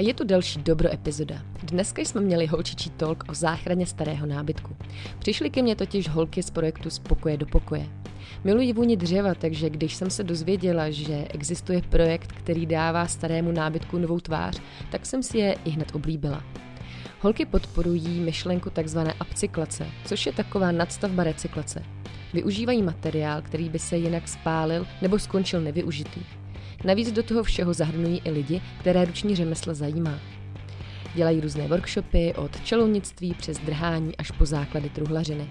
A je tu další dobro epizoda. Dneska jsme měli holčičí talk o záchraně starého nábytku. Přišly ke mně totiž holky z projektu Z pokoje do pokoje. Miluji vůni dřeva, takže když jsem se dozvěděla, že existuje projekt, který dává starému nábytku novou tvář, tak jsem si je i hned oblíbila. Holky podporují myšlenku tzv. upcyklace, což je taková nadstavba recyklace. Využívají materiál, který by se jinak spálil nebo skončil nevyužitý. Navíc do toho všeho zahrnují i lidi, které ruční řemesla zajímá. Dělají různé workshopy od čelounictví přes drhání až po základy truhlařiny.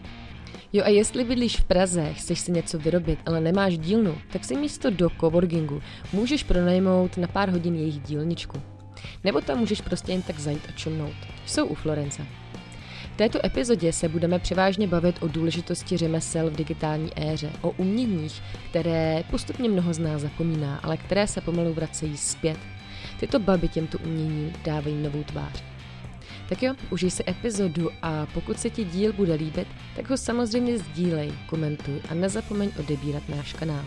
Jo a jestli bydlíš v Praze, chceš si něco vyrobit, ale nemáš dílnu, tak si místo do coworkingu můžeš pronajmout na pár hodin jejich dílničku. Nebo tam můžeš prostě jen tak zajít a čumnout. Jsou u Florence. Této epizodě se budeme převážně bavit o důležitosti řemesel v digitální éře, o uměních, které postupně mnoho z nás zapomíná, ale které se pomalu vracejí zpět. Tyto baby těmto umění dávají novou tvář. Tak jo, užij si epizodu a pokud se ti díl bude líbit, tak ho samozřejmě sdílej, komentuj a nezapomeň odebírat náš kanál.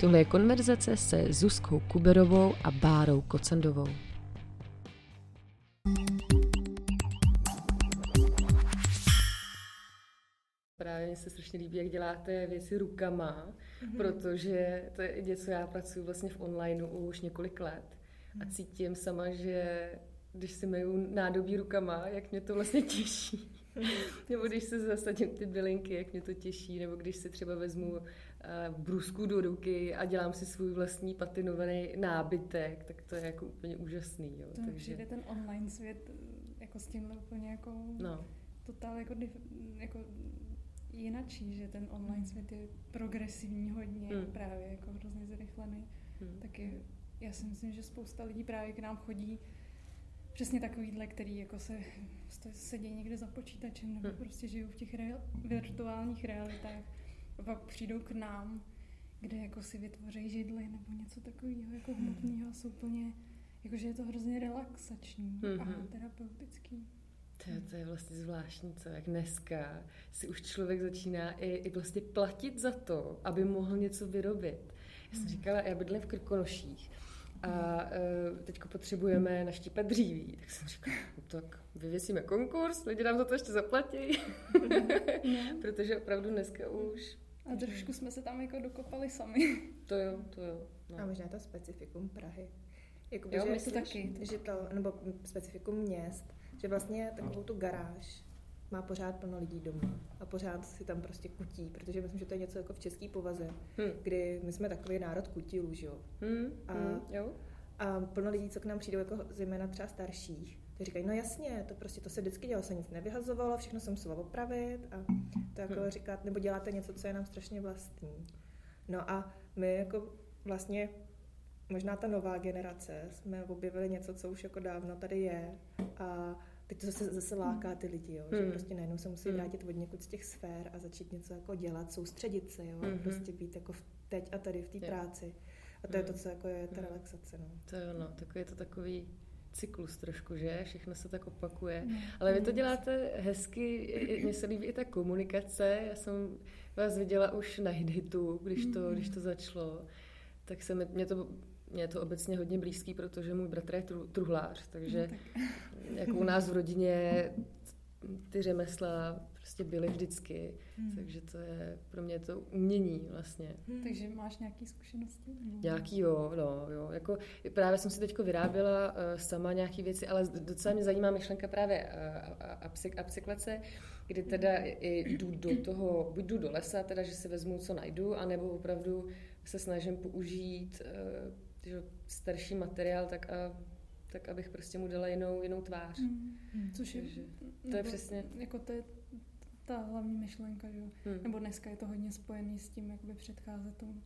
Tohle je konverzace se Zuzkou Kuberovou a Bárou Kocendovou. Právě mi se strašně líbí, jak děláte věci rukama, mm-hmm. protože to je něco, já pracuji vlastně v onlineu už několik let a mhm. cítím sama, že když si myju nádobí rukama, jak mě to vlastně těší. Mhm. nebo když se zasadím ty bylinky, jak mě to těší, nebo když si třeba vezmu uh, brusku do ruky a dělám si svůj vlastní patinovaný nábytek, tak to je jako úplně úžasný. Jo. To Takže... přijde ten online svět jako s tímhle úplně jako no. totál jako, jako jinačí, že ten online hmm. svět je progresivní hodně, hmm. právě jako hrozně zrychlený. Hmm. Taky já si myslím, že spousta lidí právě k nám chodí přesně takovýhle, který jako se sedí někde za počítačem nebo hmm. prostě žijou v těch real, virtuálních realitách a pak přijdou k nám, kde jako si vytvoří židly nebo něco takového jako hmm. hmotného a jsou úplně, jakože je to hrozně relaxační hmm. a terapeutický. To, to je vlastně zvláštní, co jak dneska si už člověk začíná i, i vlastně platit za to, aby mohl něco vyrobit. Já jsem hmm. říkala, já bydlím v Krkonoších a uh, teďko potřebujeme naštípat dříví. Tak jsem říkala, no tak vyvěsíme konkurs, lidi nám za to ještě zaplatí. no. Protože opravdu dneska už... A trošku jsme se tam jako dokopali sami. To jo, to jo. No. A možná to specifikum Prahy. Jakoby, jo, že, to taky. Že to, nebo specifikum měst, že vlastně takovou tu garáž má pořád plno lidí doma a pořád si tam prostě kutí, protože myslím, že to je něco jako v české povaze, hmm. kdy my jsme takový národ kutilů, že jo? Hmm. A, hmm. jo? a plno lidí, co k nám přijdou, jako zejména třeba starších, ty říkají, no jasně, to prostě to se vždycky dělalo, se nic nevyhazovalo, všechno jsem musela opravit a to jako hmm. říkat, nebo děláte něco, co je nám strašně vlastní. No a my jako vlastně možná ta nová generace jsme objevili něco, co už jako dávno tady je a teď to zase, zase láká ty lidi, jo, hmm. že prostě najednou se musí hmm. vrátit od někud z těch sfér a začít něco jako dělat, soustředit se, jo, hmm. prostě být jako v teď a tady v té práci. A to hmm. je to, hmm. co jako je ta hmm. relaxace, no. To je ono, takový je to takový cyklus trošku, že? Všechno se tak opakuje. Hmm. Ale vy to děláte hezky, mně se líbí i ta komunikace. Já jsem vás viděla už na Hitu, když to, když to začalo. Tak se mi, mě to mě je to obecně hodně blízký, protože můj bratr je truhlář, takže no, tak. jako u nás v rodině ty řemesla prostě byly vždycky, hmm. takže to je pro mě to umění vlastně. Hmm. Takže máš nějaké zkušenosti? Nějaký jo, no, jo. Jako, právě jsem si teďko vyráběla uh, sama nějaké věci, ale docela mě zajímá myšlenka právě uh, upcyklace, kdy teda i jdu do toho, buď jdu do lesa, teda, že si vezmu, co najdu, anebo opravdu se snažím použít uh, že starší materiál, tak, a, tak abych prostě mu dala jinou, jinou tvář. Mm. Mm. Což je, Takže, to je přesně... Jako to je ta hlavní myšlenka, že? Mm. Nebo dneska je to hodně spojený s tím, jak by předcházet tomu,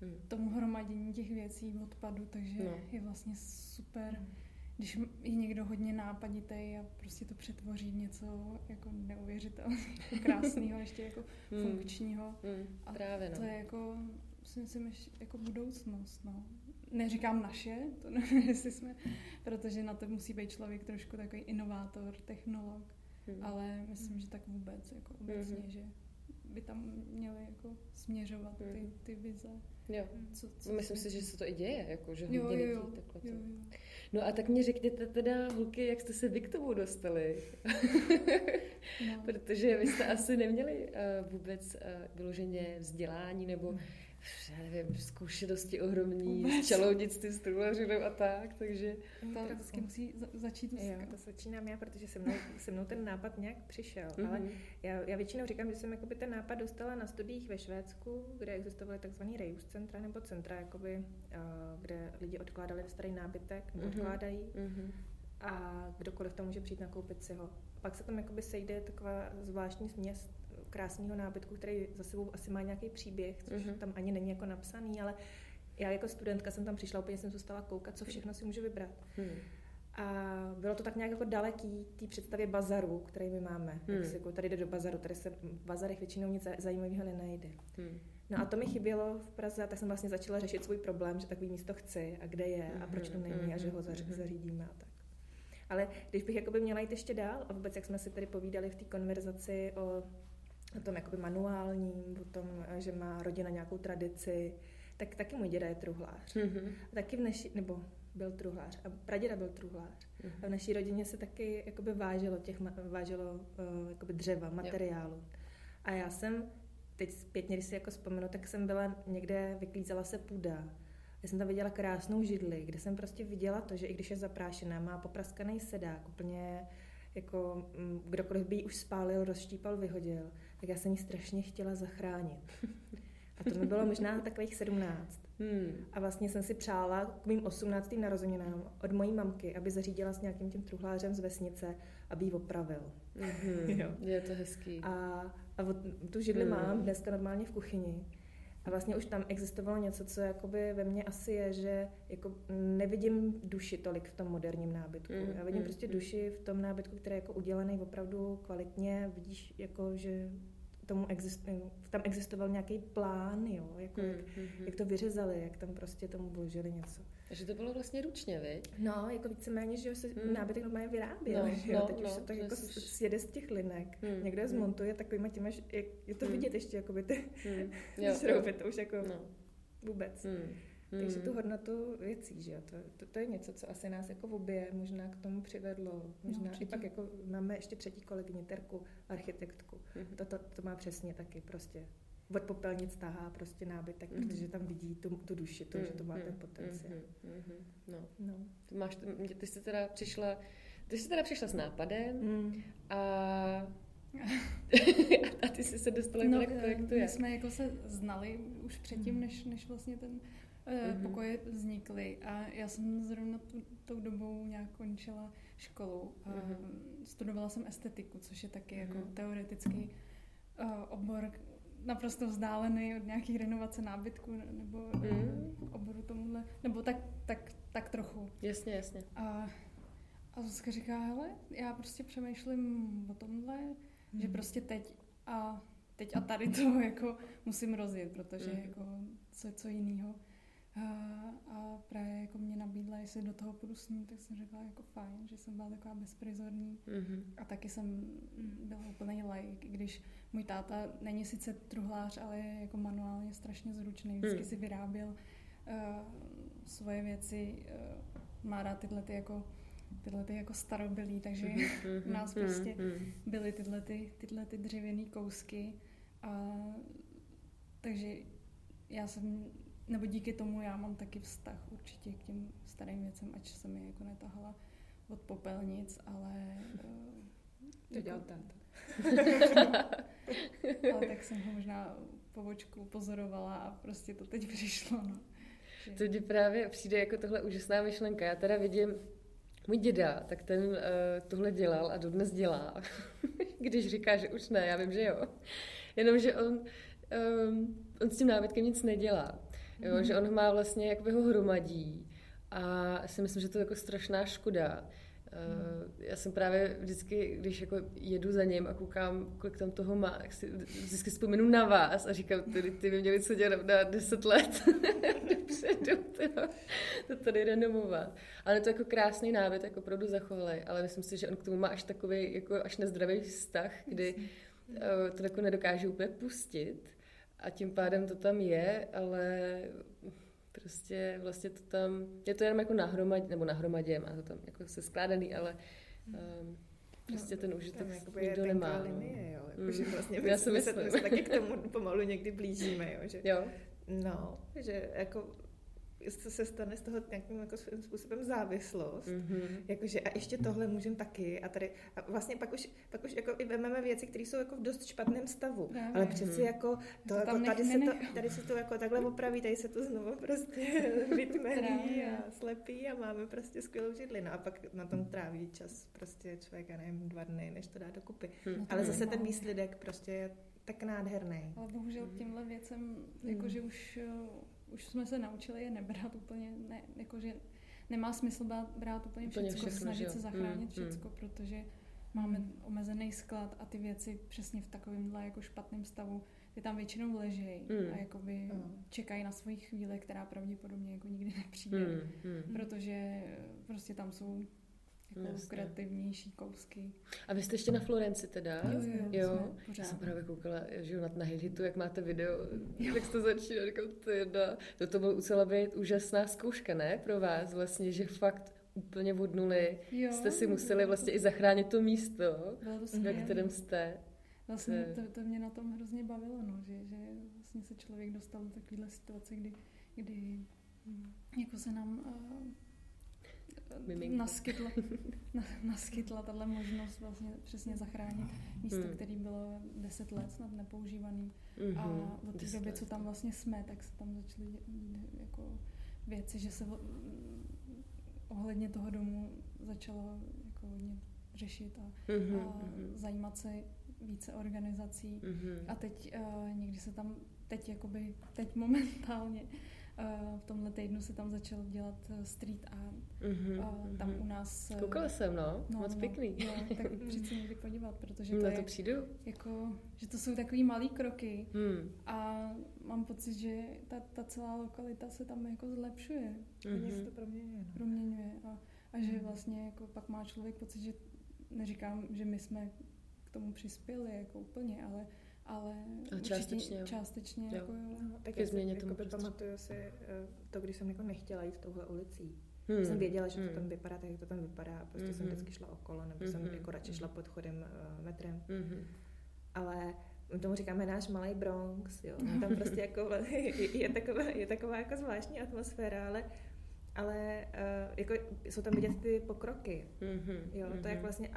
mm. tomu hromadění těch věcí v odpadu, takže no. je vlastně super, mm. když je někdo hodně nápaditý a prostě to přetvoří v něco jako neuvěřitelného, krásného, ještě jako mm. funkčního. Mm. A Právě, no. to je jako si myslím, jako budoucnost, no neříkám naše, to nevím, jestli jsme, protože na to musí být člověk trošku takový inovátor, technolog, hmm. ale myslím, že tak vůbec, jako obecně, hmm. že by tam měly jako směřovat ty, hmm. ty vize. Jo. Co, co Myslím si, že se to i děje, jako, že hodně jo, jo, jo, takhle. Jo, jo. No a tak mě řekněte teda, holky, jak jste se vy k tomu dostali? no. Protože vy jste asi neměli uh, vůbec uh, vyloženě vzdělání nebo já nevím, zkušenosti ohromní, Vůbec. s čalounictví, s a tak, takže... To vždycky musí za- začít Jo, to začínám já, protože se mnou, se mnou ten nápad nějak přišel, mm-hmm. ale já, já většinou říkám, že jsem jakoby ten nápad dostala na studiích ve Švédsku, kde existovaly takzvaný reuse centra, nebo centra, jakoby, uh, kde lidi odkládali starý nábytek, nebo mm-hmm. odkládají, mm-hmm. a kdokoliv tam může přijít nakoupit si ho. Pak se tam jakoby sejde taková zvláštní směs krásného nábytku, který za sebou asi má nějaký příběh, což mm-hmm. tam ani není jako napsaný, ale já jako studentka jsem tam přišla, úplně jsem zůstala koukat, co všechno si můžu vybrat. Hmm. A bylo to tak nějak jako daleký té představě bazaru, který my máme. Hmm. Jak si jako tady jde do bazaru, tady se v bazarech většinou nic zajímavého nenajde. Hmm. No a to mi chybělo v Praze, tak jsem vlastně začala řešit svůj problém, že takový místo chci a kde je a proč to není a že ho hmm. zařídíme a tak. Ale když bych jakoby měla jít ještě dál a vůbec jak jsme si tady povídali v té konverzaci o o tom jakoby manuálním, o tom, že má rodina nějakou tradici, tak taky můj děda je truhlář. Mm-hmm. Taky v naší, nebo byl truhlář a praděda byl truhlář. Mm-hmm. A v naší rodině se taky jakoby váželo, těch, váželo uh, jakoby dřeva, materiálu. Yep. A já jsem, teď zpětně, když si jako vzpomenu, tak jsem byla někde, vyklízela se půda. Já jsem tam viděla krásnou židli, kde jsem prostě viděla to, že i když je zaprášená, má popraskaný sedák, úplně jako mm, kdokoliv by ji už spálil, rozštípal, vyhodil, tak já jsem ji strašně chtěla zachránit. A to mi bylo možná takových sedmnáct. Hmm. A vlastně jsem si přála k mým osmnáctým narozeninám od mojí mamky, aby zařídila s nějakým tím truhlářem z vesnice, aby ji opravil. Mm-hmm. jo. Je to hezký. A, a tu židli hmm. mám dneska normálně v kuchyni. A vlastně už tam existovalo něco, co jakoby ve mně asi je, že jako nevidím duši tolik v tom moderním nábytku. Mm, Já vidím mm, prostě mm. duši v tom nábytku, který je jako udělaný opravdu kvalitně. Vidíš, jako, že tomu exist, tam existoval nějaký plán, jo, jako mm, jak, mm, jak to vyřezali, jak tam prostě tomu vložili něco. Takže to bylo vlastně ručně, viď? No, jako víceméně, že se mm. nábytek normálně vyráběl, no, že jo? No, teď no, už se to jako jsi... sjede z těch linek, mm. někdo je hmm. zmontuje takovýma těma, jak je to mm. vidět ještě, jako by ty mm. šrouby, to už jako no. vůbec. Mm. Takže tu hodnotu věcí, že jo, to, to, to, je něco, co asi nás jako v obě možná k tomu přivedlo. Možná no, i pak jako máme ještě třetí kolegyni, Terku, architektku. Mm-hmm. To, to, to má přesně taky prostě od popelnic tahá prostě nábytek, mm-hmm. protože tam vidí tu, tu duši, to, mm-hmm. že to má ten potenciál. Mm-hmm. No. no. Ty, máš, ty jsi teda přišla, ty jsi teda přišla s nápadem mm. a a ty jsi se dostala no, k projektu. My jsme jako se znali už předtím, mm. než, než vlastně ten mm-hmm. pokoje vznikly a já jsem zrovna tu, tou dobou nějak končila školu. Mm-hmm. Studovala jsem estetiku, což je taky mm-hmm. jako mhm. teoretický uh, obor naprosto vzdálený od nějakých renovace nábytku nebo mm. oboru tomuhle, nebo tak, tak, tak trochu. Jasně, jasně. A, a Zuzka říká, hele, já prostě přemýšlím o tomhle, mm. že mhm. prostě teď a teď a tady to jako musím rozjet, protože mm. jako co, co jiného. A, právě jako mě nabídla, jestli do toho půjdu s ní, tak jsem řekla jako fajn, že jsem byla taková bezprizorní mm-hmm. a taky jsem byla úplný like, když můj táta není sice truhlář, ale je jako manuálně strašně zručný, vždycky mm. si vyráběl uh, svoje věci, uh, má rád tyhle ty jako tyhle ty jako starobylí, takže mm-hmm. u nás prostě mm-hmm. byly tyhle, ty, tyhle ty dřevěné kousky a takže já jsem nebo díky tomu já mám taky vztah určitě k těm starým věcem, ať jsem je jako netahala od popelnic, ale... To jako, dělal táta. ale tak jsem ho možná po očku pozorovala a prostě to teď přišlo, no. To ti právě přijde jako tohle úžasná myšlenka. Já teda vidím, můj děda, tak ten uh, tohle dělal a dodnes dělá. Když říká, že už ne, já vím, že jo. Jenomže on, um, on s tím nábytkem nic nedělá. Jo, mm. že on má vlastně, jak ho hromadí a si myslím, že to je jako strašná škoda. Uh, já jsem právě vždycky, když jako jedu za ním a koukám, kolik tam toho má, tak si vždycky vzpomenu na vás a říkám, ty, ty by měli co dělat na 10 let dopředu, to, to tady renomovat. Ale je to jako krásný nábyt, jako opravdu zachovali, ale myslím si, že on k tomu má až takový, jako až nezdravý vztah, kdy uh, to jako nedokážu úplně pustit a tím pádem to tam je, ale prostě vlastně to tam, je to jenom jako nahromadě, nebo nahromadě, má to tam jako se skládaný, ale um, prostě ten užitek no, nikdo nemá. No. Linie, jo, jako, mm. že vlastně Já si myslím. Se, se taky k tomu pomalu někdy blížíme, jo, že, jo. No, že jako se stane z toho nějakým jako svým způsobem závislost. Mm-hmm. Jakože a ještě tohle můžem taky. A tady a vlastně pak už, pak už jako i vememe věci, které jsou jako v dost špatném stavu. Právě. Ale přeci jako, to, to jako tady, se to, tady se to jako takhle opraví, tady se to znovu prostě vytmelí a slepí a máme prostě skvělou židli. No a pak na tom tráví čas prostě člověk, já nevím, dva dny, než to dá dokupy. Hmm. Ale zase ten výsledek prostě je tak nádherný. Ale bohužel tímhle věcem, jakože už už jsme se naučili je nebrat úplně, ne, jakože nemá smysl brát, brát úplně, úplně všecko, všechno, snažit se zachránit mm, všecko, mm. protože máme omezený sklad a ty věci přesně v takovémhle jako špatném stavu, ty tam většinou ležejí mm. a jakoby mm. čekají na svoji chvíli, která pravděpodobně jako nikdy nepřijde, mm, mm. protože prostě tam jsou jako Jasně. kreativnější kousky. A vy jste ještě na Florenci teda? Jo, jo, jo. Já jsem právě koukala, že na, na Hilitu, jak máte video, jo. jak jste začínali, říkám, to jedna. To, to bylo musela být úžasná zkouška, ne, pro vás vlastně, že fakt úplně od nuly jo, jste si museli vlastně i zachránit to místo, to ve kterém jste. Vlastně to, to mě na tom hrozně bavilo, no, že, že vlastně se člověk dostal do takovéhle situace, kdy, kdy jako se nám uh, Miminko. naskytla, na, naskytla tahle možnost vlastně přesně zachránit místo, hmm. které bylo deset let snad nepoužívaný. Mm-hmm. A od té doby, co tam vlastně jsme, tak se tam začaly jako věci, že se ohledně toho domu začalo jako hodně řešit a, mm-hmm. a mhm. zajímat se více organizací. Mm-hmm. A teď uh, někdy se tam, teď jakoby, teď momentálně v tomhle týdnu se tam začal dělat eh, street art. Mm-hmm, a tam mm-hmm. u nás... Eh, Koukala jsem, no, no moc no, pěkný. No, tak přijď se někdy podívat, protože to, to je, přijdu. Jako, že to jsou takový malý kroky mm. a mám pocit, že ta, ta celá lokalita se tam jako zlepšuje. Mm-hmm. se to proměňuje. No. Proměňuje a, a že mm. vlastně jako pak má člověk pocit, že neříkám, že my jsme k tomu přispěli jako úplně, ale ale a částečně, částečně jo. jako jo. No, tak já změně tomu jako pamatuju si eh, to, když jsem jako nechtěla jít touhle ulicí. Hmm. Jsem věděla, že to hmm. tam vypadá tak, jak to tam vypadá. Prostě hmm. jsem vždycky šla okolo, nebo hmm. jsem jako radši šla pod chodem uh, metrem. Hmm. Ale my tomu říkáme náš malý Bronx, jo. Tam prostě jako je, je, taková, je taková jako zvláštní atmosféra, ale ale uh, jako jsou tam vidět ty pokroky. Mm-hmm, jo, to jak vlastně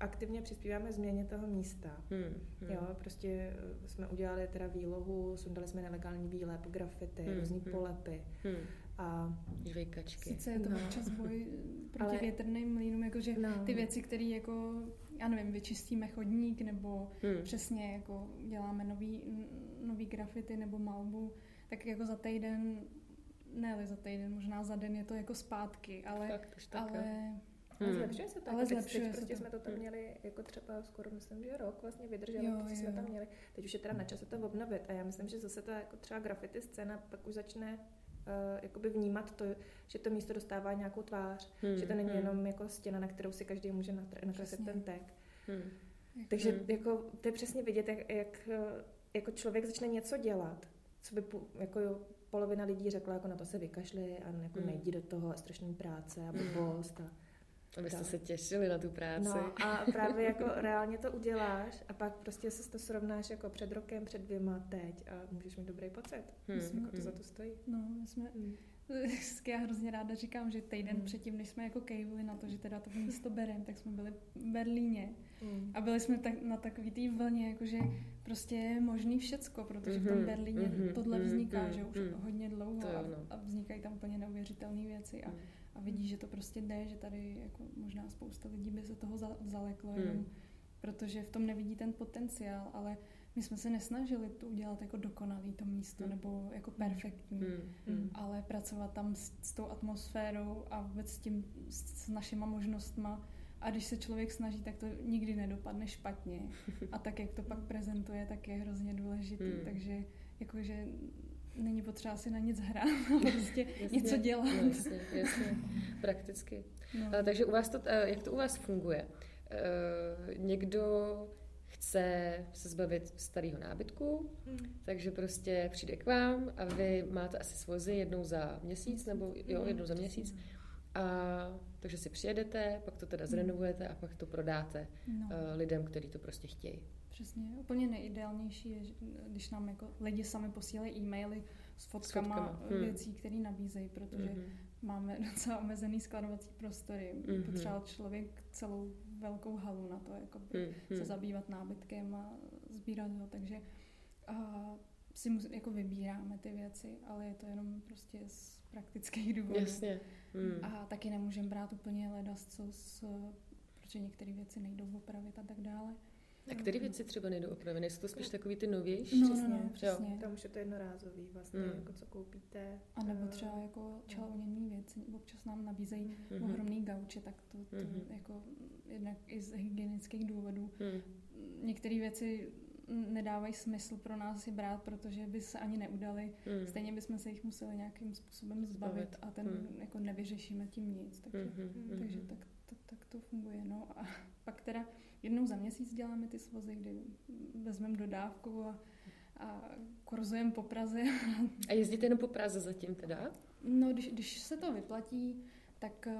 aktivně přispíváme změně toho místa. Hmm, hmm. Jo, prostě eh, jsme udělali teda výlohu, sundali jsme nelegální výlep, grafity, hmm, různý hmm. polepy. Hmm. A žvejkačky. Sice je to no. občas boj proti Ale... větrným mlínům, jakože no. ty věci, které jako, já nevím, vyčistíme chodník, nebo hmm. přesně jako děláme nový, nový grafity nebo malbu, tak jako za týden ne, za týden, možná za den je to jako zpátky, ale, Fakt, ale Hmm. Zlepšuje se to. Ale jako zlepšuje teď, se prostě to. jsme to tam měli jako třeba skoro, myslím, že rok vlastně vydrželo, jo, jo. jsme tam měli. Teď už je teda na čase to obnovit a já myslím, že zase ta jako třeba graffiti scéna pak už začne uh, jakoby vnímat to, že to místo dostává nějakou tvář, hmm. že to není hmm. jenom jako stěna, na kterou si každý může nakreslit ten tag. Hmm. Takže hmm. jako to je přesně vidět, jak, jak eh, jako člověk začne něco dělat, co by jako jo, polovina lidí řekla, jako na to se vykašli a jako hmm. nejdi do toho a strašný práce a blbost. A, Abyste se těšili na tu práci. No a právě jako reálně to uděláš a pak prostě se to srovnáš jako před rokem, před dvěma, teď a můžeš mít dobrý pocit. Hmm. Myslím, jako to hmm. za to stojí. No, my jsme, hmm. já hrozně ráda říkám, že týden hmm. předtím, než jsme jako kejvili na to, že teda to místo berem, tak jsme byli v Berlíně hmm. a byli jsme tak, na takový té vlně, jakože prostě je možný všecko, protože v tom mhm, Berlíně mm-hmm. tohle vzniká, mm-hmm. že už mm-hmm. hodně dlouho a, a vznikají tam úplně neuvěřitelné věci a mm a vidí, že to prostě jde, že tady jako možná spousta lidí by se toho zaleklo, hmm. jenom protože v tom nevidí ten potenciál, ale my jsme se nesnažili to udělat jako dokonalý to místo hmm. nebo jako perfektní, hmm. Hmm. ale pracovat tam s, s tou atmosférou a vůbec s tím, s našima možnostma a když se člověk snaží, tak to nikdy nedopadne špatně. A tak, jak to pak prezentuje, tak je hrozně důležitý. Hmm. Takže jakože není potřeba si na nic hrát, prostě jasně, něco dělat. No, jasně, jasně, prakticky. No. A, takže u vás to, jak to u vás funguje? E, někdo chce se zbavit starého nábytku, hmm. takže prostě přijde k vám a vy máte asi svozy jednou za měsíc, nebo jo, jednou za měsíc. A takže si přijedete, pak to teda hmm. zrenovujete a pak to prodáte no. uh, lidem, kteří to prostě chtějí. Přesně. Úplně nejideálnější je, když nám jako lidi sami posílají e-maily s fotkama, s fotkama. Hmm. věcí, které nabízejí, protože hmm. máme docela omezený skladovací prostory. Hmm. Potřeboval člověk celou velkou halu na to, jako hmm. se zabývat nábytkem a sbírat ho, takže a si musí, jako vybíráme ty věci, ale je to jenom prostě z praktických důvodů. Jasně. Hmm. A taky nemůžeme brát úplně ledas, co s, protože některé věci nejdou opravit a tak dále. A které věci třeba nejdou opraveny? Jsou to spíš takový ty novější? No, no, no, přesně. Tam už je to jednorázový vlastně, mm. jako co koupíte. A nebo třeba jako čelounění věci. Občas nám nabízejí mm-hmm. ohromný gauče, tak to, to mm-hmm. jako jednak i z hygienických důvodů. Mm. Některé věci nedávají smysl pro nás je brát, protože by se ani neudali. Mm. Stejně bychom se jich museli nějakým způsobem zbavit a ten mm. jako nevyřešíme tím nic. Takže, mm-hmm. takže tak, to, tak to funguje. No a pak teda jednou za měsíc děláme ty svozy, kdy vezmeme dodávku a, a kurzujeme po Praze. A jezdíte jenom po Praze zatím teda? No, když, když se to vyplatí, tak, eh,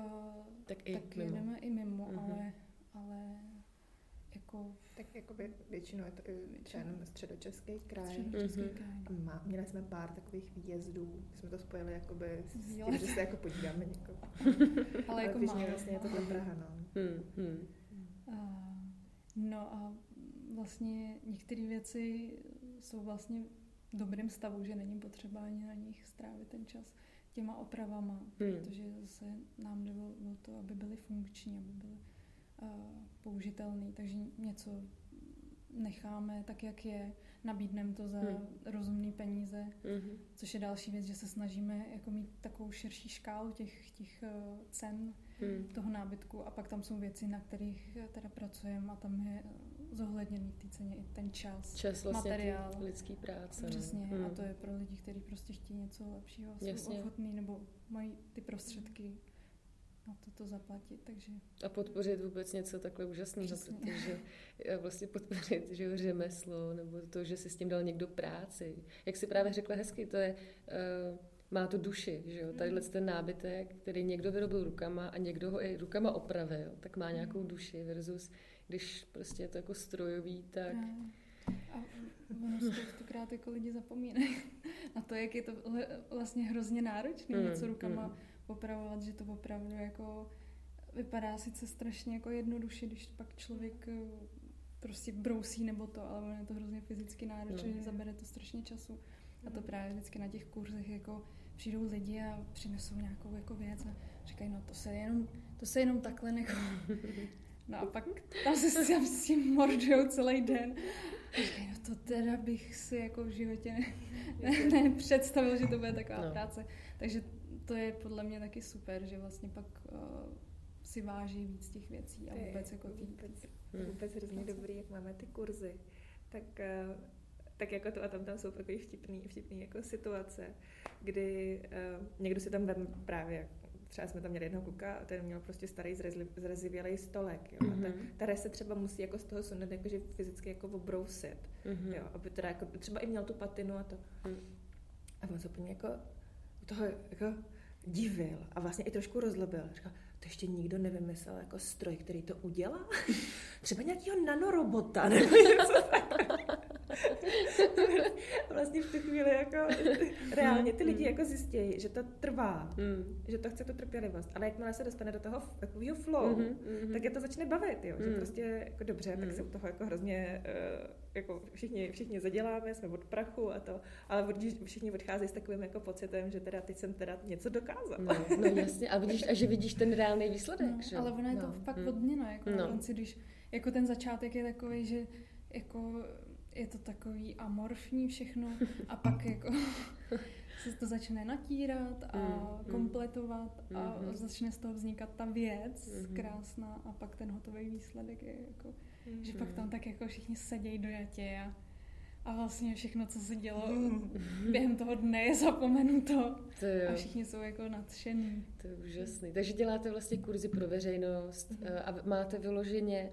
tak, i tak mimo. jedeme i mimo, mm-hmm. ale, ale jako... Tak jakoby většinou je to i třeba jenom středočeský kraj. Středočeský mm-hmm. kraj. A má, měli jsme pár takových výjezdů, jsme to spojili jakoby s tím, že se jako podíváme někoho. ale, ale jako málo. vlastně je to ta Praha, no. Mm-hmm. A, no a vlastně některé věci jsou vlastně v dobrém stavu, že není potřeba ani na nich strávit ten čas těma opravama, hmm. protože zase nám jde o to, aby byly funkční, aby byly uh, použitelné, takže něco necháme tak, jak je, nabídneme to za hmm. rozumné peníze, hmm. což je další věc, že se snažíme jako mít takovou širší škálu těch, těch uh, cen hmm. toho nábytku a pak tam jsou věci, na kterých teda pracujeme a tam je zohledněný v té ceně i ten čas, čas vlastně materiál. lidský práce. Přesně hmm. a to je pro lidi, kteří prostě chtějí něco lepšího, jsou ochotní nebo mají ty prostředky na to to zaplatit, takže... A podpořit vůbec něco takhle úžasného, protože vlastně podpořit že řemeslo, nebo to, že si s tím dal někdo práci. Jak si právě řekla hezky, to je, uh, má to duši, že jo, tadyhle ten nábytek, který někdo vyrobil rukama a někdo ho i rukama opravil, tak má nějakou mhm. duši versus, když prostě je to jako strojový, tak... A ono spoustukrát jako lidi zapomínají na to, jak je to vlastně hrozně náročné mm, něco rukama mm opravovat, že to opravdu jako vypadá sice strašně jako jednoduše, když pak člověk eh, prostě brousí nebo to, ale ono je to hrozně fyzicky náročné, no. zabere to strašně času. A to právě vždycky na těch kurzech jako přijdou lidi a přinesou nějakou jako věc a říkají, no to se jenom, to se jenom takhle nechá. No a pak tam se tam s tím mordujou celý den. A říkají, no to teda bych si jako v životě ne, ne, nepředstavil, že to bude taková no. práce. Takže to je podle mě taky super, že vlastně pak uh, si váží víc těch věcí a vůbec jako tý... Vůbec, hmm. vůbec hrozně dobrý, jak máme ty kurzy. Tak, uh, tak jako to a tam, tam jsou takové vtipný, vtipný jako situace, kdy uh, někdo si tam vem právě třeba jsme tam měli jednoho kluka a ten měl prostě starý zrezivělý stolek, jo, mm-hmm. a ten, které se třeba musí jako z toho sundat, jakože fyzicky jako obrousit, mm-hmm. jo, aby teda jako, třeba i měl tu patinu a to. Mm. A on se úplně jako toho jako divil a vlastně i trošku rozlobil. Říkal, to ještě nikdo nevymyslel jako stroj, který to udělá? Třeba nějakého nanorobota nebo něco vlastně v tu chvíli jako reálně ty lidi jako zjistějí, že to trvá, mm. že to chce tu trpělivost, ale jakmile se dostane do toho takového flow, mm-hmm, tak je to začne bavit, jo, mm. že prostě jako dobře, mm. tak se u toho jako hrozně uh, jako všichni, všichni zaděláme, jsme od prachu a to, ale všichni odcházejí s takovým jako pocitem, že teda teď jsem teda něco dokázal. No, no jasně, a vidíš, a že vidíš ten reálný výsledek, no, že? Ale ono je no. to fakt hmm. odměna, jako no. konci, když jako ten začátek je takový, že jako je to takový amorfní všechno a pak jako se to začne natírat a mm, kompletovat a mm, začne z toho vznikat ta věc mm, krásná a pak ten hotový výsledek je jako Mm. Že pak tam tak jako všichni sedějí dojatě a, a vlastně všechno, co se dělo mm. během toho dne je zapomenuto. To jo. A všichni jsou jako nadšení. To je úžasný. Takže děláte vlastně kurzy pro veřejnost mm. a máte vyloženě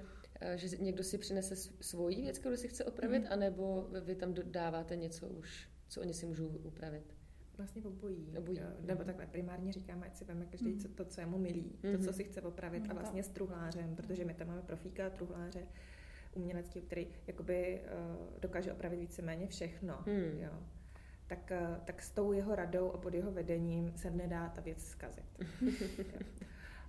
že někdo si přinese svoji věc, kterou si chce opravit, mm. anebo vy tam dáváte něco už, co oni si můžou upravit? Vlastně obojí. obojí. Jo, nebo mm. takhle primárně říkáme, ať si veme každý mm. to, co je mu milý, mm. to, co si chce opravit mm. a vlastně s truhlářem, protože my tam máme profíka, truhláře, umělecký, který jakoby uh, dokáže opravit víceméně všechno. Mm. Jo tak, eh, tak s tou jeho radou a pod jeho vedením se nedá ta věc zkazit.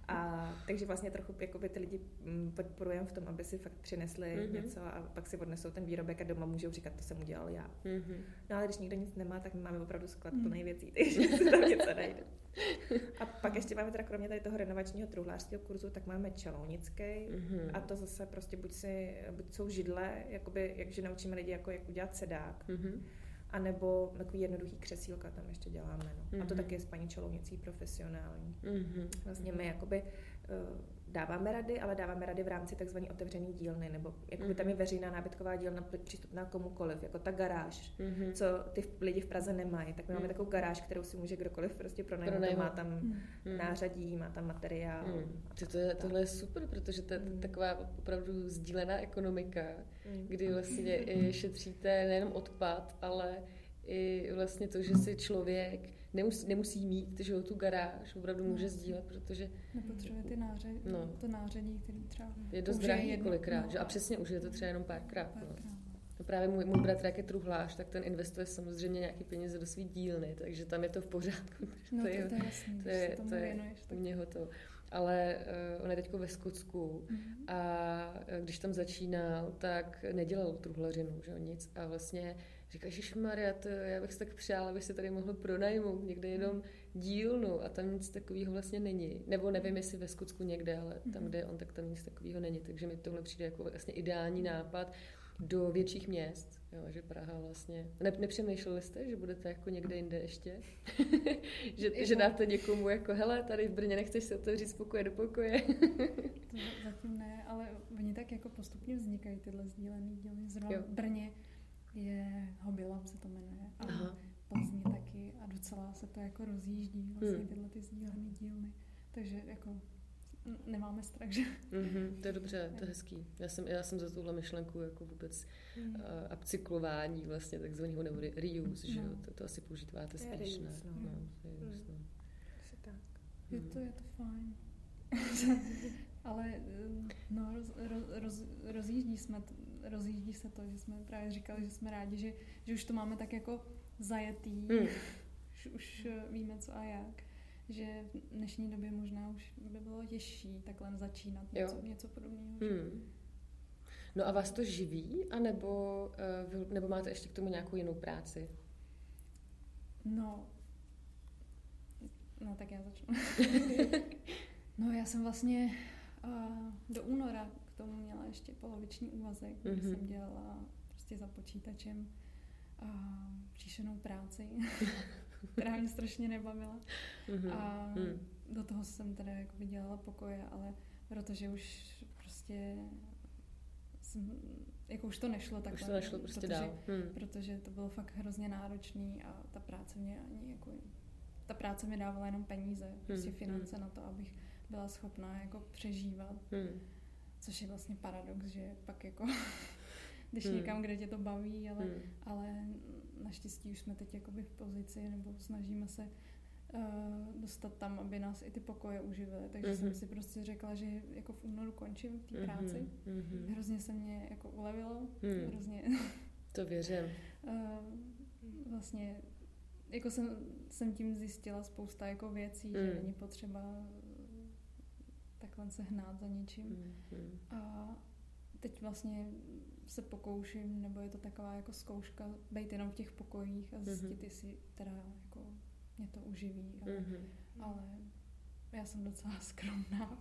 A takže vlastně trochu jakoby ty lidi mm, podporujeme v tom, aby si fakt přinesli mm-hmm. něco a pak si odnesou ten výrobek a doma můžou říkat, to jsem udělal já. Mm-hmm. No ale když nikdo nic nemá, tak my máme opravdu sklad mm. plný věcí, takže se tam něco najde. A pak ještě máme teda kromě tady toho renovačního truhlářského kurzu, tak máme čalounický mm-hmm. a to zase prostě buď, si, buď jsou židle, jakoby, jakže naučíme lidi, jako jak udělat sedák, mm-hmm a nebo takový jednoduchý křesílka tam ještě děláme. No. Mm-hmm. A to mhm. taky je s paní Čelounicí profesionální. Mm-hmm. Vlastně my jakoby uh, dáváme rady, ale dáváme rady v rámci tzv. otevřené dílny, nebo jakoby mm-hmm. tam je mhm. veřejná nábytková dílna přístupná komukoliv, jako ta garáž, mm-hmm. co ty lidi v Praze nemají. Tak my máme mm-hmm. takovou garáž, kterou si může kdokoliv prostě pronajmout. Má tam mm-hmm. nářadí, má tam materiál. Mm-hmm. To, to je, tohle je super, protože to je mm-hmm. taková opravdu sdílená ekonomika, mm-hmm. kdy vlastně šetříte nejenom odpad, ale i vlastně to, že si člověk nemusí, nemusí mít že tu garáž, opravdu může no. sdílet, protože... Nepotřebuje ty náře, no. to nářadí, který třeba... Je dost drahý kolikrát, no. že? a přesně už je to třeba jenom párkrát. párkrát. No. No právě můj, můj bratr, jak je truhlář, tak ten investuje samozřejmě nějaký peníze do své dílny, takže tam je to v pořádku. No to, je, to je jasný, to je, to je u něho to. Ale uh, on je teď ve Skotsku mm-hmm. a eh, když tam začínal, tak nedělal truhlařinu, že nic. A vlastně říká, že Maria, to já bych si tak přála, aby se tady mohlo pronajmout někde jenom dílnu a tam nic takového vlastně není. Nebo nevím, jestli ve Skotsku někde, ale tam, mhm. kde je on, tak tam nic takového není. Takže mi tohle přijde jako vlastně ideální nápad do větších měst, jo, že Praha vlastně... Ne, nepřemýšleli jste, že budete jako někde jinde ještě? že, že dáte někomu jako, hele, tady v Brně nechceš se otevřít z pokoje do pokoje? to zatím ne, ale oni tak jako postupně vznikají tyhle sdílený dílny. Zrovna v Brně je Hobylab se to jmenuje. A Aha. Taky a docela se to jako rozjíždí vlastně hmm. tyhle ty sdílené dílny. Takže jako nemáme strach, že? Mm-hmm, to je dobře, to je hezký. Já jsem, já jsem za tuhle myšlenku jako vůbec mm. uh, upcyklování vlastně takzvaného nebo reuse, no. že jo? To, to asi používáte spíš, ne? No. No, to je reuse, no. tak. Je to, je to fajn. Ale no, roz, roz, roz, rozjíždí jsme rozjíždí se to, že jsme právě říkali, že jsme rádi, že, že už to máme tak jako zajetý, mm. už, už víme co a jak, že v dnešní době možná už by bylo těžší takhle začínat něco, něco podobného. Mm. No a vás to živí, anebo, uh, nebo máte ještě k tomu nějakou jinou práci? No, no tak já začnu. no já jsem vlastně uh, do února tomu měla ještě poloviční úvazek, mm-hmm. kdy jsem dělala prostě za počítačem a příšenou práci, která mě strašně nebavila. Mm-hmm. A mm. do toho jsem teda jako dělala pokoje, ale protože už prostě jsem, jako už to nešlo takhle. Už to nešlo prostě protože, dál. Hmm. Protože to bylo fakt hrozně náročný a ta práce mě ani jako, ta práce mi dávala jenom peníze, prostě hmm. finance hmm. na to, abych byla schopná jako přežívat. Hmm. Což je vlastně paradox, že pak jako když hmm. někam, kde tě to baví, ale, hmm. ale naštěstí už jsme teď jakoby v pozici, nebo snažíme se uh, dostat tam, aby nás i ty pokoje uživily. Takže mm-hmm. jsem si prostě řekla, že jako v únoru končím v té mm-hmm. práci. Mm-hmm. Hrozně se mě jako ulevilo. Mm. Hrozně. to věřím. uh, vlastně jako jsem, jsem tím zjistila spousta jako věcí, mm. že není potřeba takhle se hnát za něčím. Mm-hmm. A teď vlastně se pokouším, nebo je to taková jako zkouška, být jenom v těch pokojích a zjistit, mm-hmm. jestli teda jako mě to uživí. Ale, mm-hmm. ale já jsem docela skromná.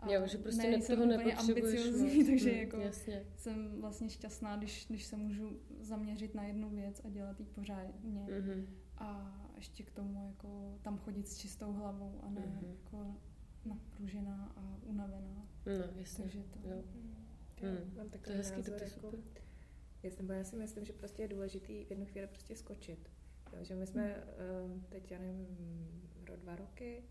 A jo, že prostě ne, toho úplně ambiciozní, no. takže mm, jako jasně. jsem vlastně šťastná, když, když se můžu zaměřit na jednu věc a dělat ji pořádně. Mm-hmm. A ještě k tomu jako tam chodit s čistou hlavou a ne mm-hmm. jako napružená a unavená. No, jasně. Takže to... Jo. Hmm. Mám takový to je hezký, názor, to jako, super. Jasně, já si myslím, že prostě je důležitý v jednu chvíli prostě skočit. Jo, že my jsme hmm. uh, teď, já nevím, rok, dva roky,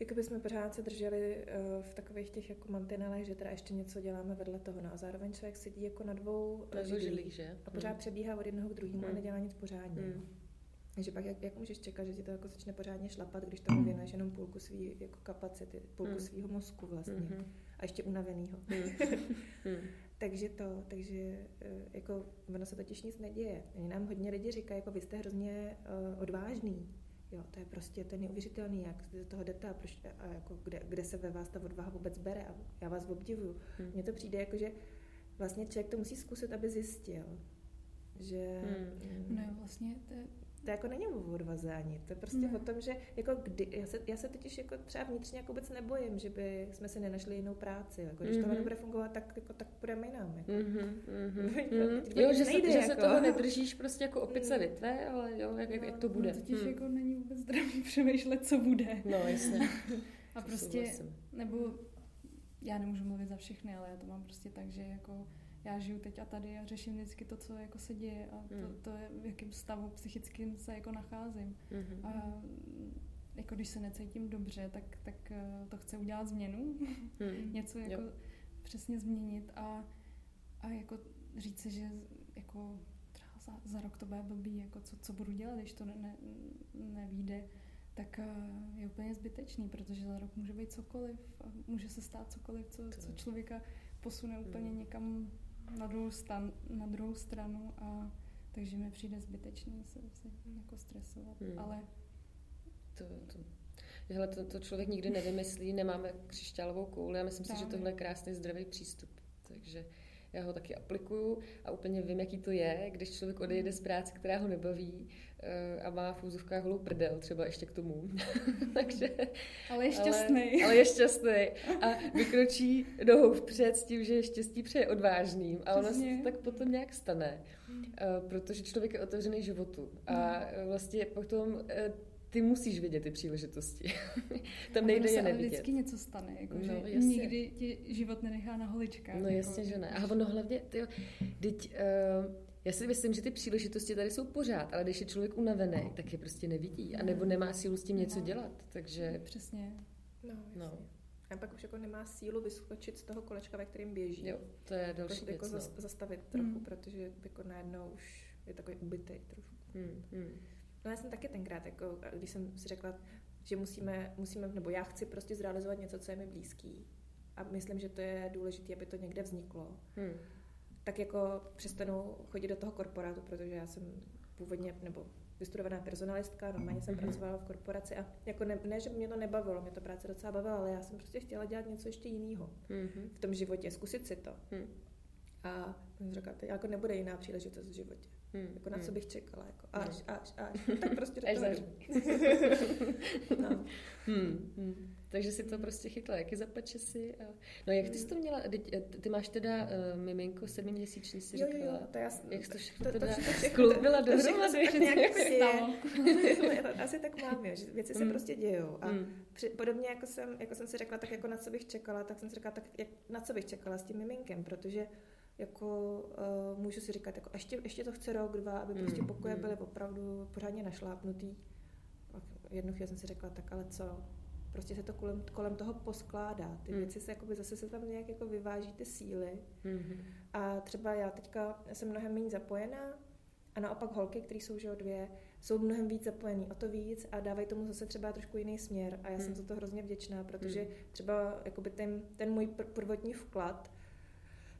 Jakoby jsme pořád se drželi uh, v takových těch jako mantinelech, že teda ještě něco děláme vedle toho. No a zároveň člověk sedí jako na dvou židlích, že? A pořád hmm. přebíhá od jednoho k druhému hmm. a nedělá nic pořádně. Hmm. Takže pak jak, jak můžeš čekat, že ti to jako začne pořádně šlapat, když tomu věnuješ jenom půlku svý jako kapacity, půlku hmm. svého mozku vlastně. Hmm. A ještě unavenýho. Hmm. hmm. takže to, takže eh, jako ono se totiž nic neděje. Oni nám hodně lidi říkají, jako vy jste hrozně uh, odvážný. Jo, to je prostě ten neuvěřitelný, jak do toho jdete a, proč, a jako kde, kde, se ve vás ta odvaha vůbec bere a já vás obdivuju. Hmm. Mně to přijde jako, že vlastně člověk to musí zkusit, aby zjistil, že... Hmm. No vlastně to, to jako není o odvaze ani. To je prostě ne. o tom, že jako kdy, já, se, já se totiž jako třeba vnitřně jako vůbec nebojím, že by jsme si nenašli jinou práci. Jako, když mm-hmm. tohle nebude fungovat, tak, jako, tak půjdeme jinam. Jako. Mm-hmm. Mm-hmm. jo, že, nejde, se, že jako. se toho nedržíš prostě jako opice větve, ale jo, jak, jak, jak to bude. No, totiž hmm. jako není vůbec zdravý přemýšlet, co bude. No, jasně. A prostě, nebo já nemůžu mluvit za všechny, ale já to mám prostě tak, že jako já žiju teď a tady a řeším vždycky to, co jako se děje a to, mm. to je, v jakém stavu psychickým se jako nacházím. Mm-hmm. A jako když se necítím dobře, tak, tak eh, to chce udělat změnu, mm. něco jako jo. přesně změnit a, a jako říct si, že jako třeba za, za rok to bude blbý, jako co, co budu dělat, když to ne, ne, nevíde, tak eh, je úplně zbytečný, protože za rok může být cokoliv a může se stát cokoliv, co, co člověka posune úplně mm. někam na druhou, stan, na druhou stranu a takže mi přijde zbytečný se, se jako stresovat, hmm. ale to, to, Hele, to, to člověk nikdy nevymyslí, nemáme křišťálovou kouli a myslím Právě. si, že tohle je krásný zdravý přístup. Takže já ho taky aplikuju a úplně vím, jaký to je, když člověk odejde z práce, která ho nebaví eh, a má v úzovkách holou prdel třeba ještě k tomu. Takže, ale je šťastný. Ale, ale je šťastný a vykročí nohou vpřed s tím, že je štěstí přeje odvážným a ono se tak potom nějak stane, eh, protože člověk je otevřený životu a hmm. vlastně potom eh, ty musíš vidět ty příležitosti. Tam nejde je nevidět. vždycky něco stane, jako, no, že jasně. nikdy ti život nenechá na holičkách. No jako, jasně, že ne. A ono hlavně, tyjo, teď, uh, já si myslím, že ty příležitosti tady jsou pořád, ale když je člověk unavený, tak je prostě nevidí, a nebo nemá sílu s tím něco dělat, takže... Přesně. No, jasně. no. A pak už jako nemá sílu vyskočit z toho kolečka, ve kterém běží. Jo, to je další jako věc, jako no. zastavit trochu, hmm. protože jako najednou už je takový ubytej trošku. Hmm, hmm. No já jsem taky tenkrát, jako, když jsem si řekla, že musíme, musíme, nebo já chci prostě zrealizovat něco, co je mi blízký. A myslím, že to je důležité, aby to někde vzniklo. Hmm. Tak jako přestanu chodit do toho korporátu, protože já jsem původně, nebo vystudovaná personalistka, normálně jsem mm-hmm. pracovala v korporaci a jako ne, ne, že mě to nebavilo, mě to práce docela bavila, ale já jsem prostě chtěla dělat něco ještě jiného mm-hmm. v tom životě, zkusit si to. Mm. A jsem řekla, jako nebude jiná příležitost v životě. Hmm, jako na hmm. co bych čekala, jako až, hmm. až, až. No, tak prostě do až no. hmm, hmm. Takže si to prostě chytla, jaký zapače si. A... No jak ty jsi to měla, ty, ty máš teda uh, miminko sedmiměsíční, si jo, Jo, jo, to já, jak jsi to všechno to, teda skloubila dohromady? To nějak jak se stalo. Asi tak mám, jo, že věci se hmm. prostě dějou. A hmm. při, podobně jako jsem, jako jsem si řekla, tak jako na co bych čekala, tak jsem si řekla, tak jak, na co bych čekala s tím miminkem, protože jako uh, můžu si říkat, jako ještě, ještě to chce rok, dva, aby prostě mm, pokoje mm. byly opravdu pořádně našlápnutý. A jednu chvíli jsem si řekla, tak ale co? Prostě se to kolem, kolem toho poskládá. Ty mm. věci se jakoby zase se tam nějak jako vyváží ty síly. Mm-hmm. A třeba já teďka jsem mnohem méně zapojená a naopak holky, které jsou že dvě, jsou mnohem víc zapojený, o to víc a dávají tomu zase třeba trošku jiný směr. A já mm. jsem za to hrozně vděčná, protože mm. třeba jakoby ten, ten můj prvotní vklad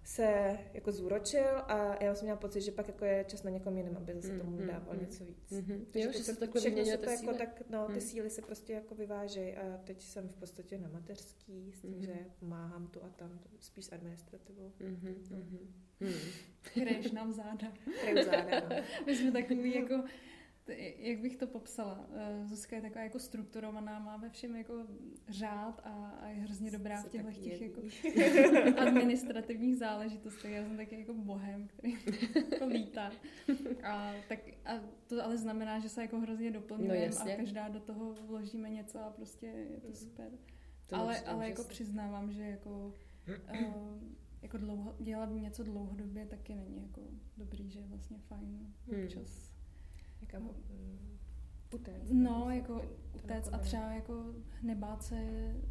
se jako zúročil a já jsem měla pocit, že pak jako je čas na někom jiném, aby zase tomu mm, dával mm, něco víc. Mm, jo, že se takhle všechno se to jako tak, no, ty mm. síly se prostě jako vyvážejí a teď jsem v podstatě na mateřský s tím, mm. že pomáhám tu a tam, spíš s administrativou. Mm, mm, mm. Hraješ nám záda. Hraju záda, no. My jsme takový jako jak bych to popsala? Eh, Zuzka je taková jako strukturovaná, má ve všem jako řád a, a je hrozně dobrá v těchto těch jako administrativních záležitostech. Já jsem taky jako bohem, který jako lítá. A, tak, a to ale znamená, že se jako hrozně doplňujeme no, a každá do toho vložíme něco a prostě je to super. To ale, ale jako přiznávám, že jako uh, jako dlouho, dělat něco dlouhodobě taky není jako dobrý, že je vlastně fajn hmm. Někam, utéct. No, jako utéct a třeba jako nebát se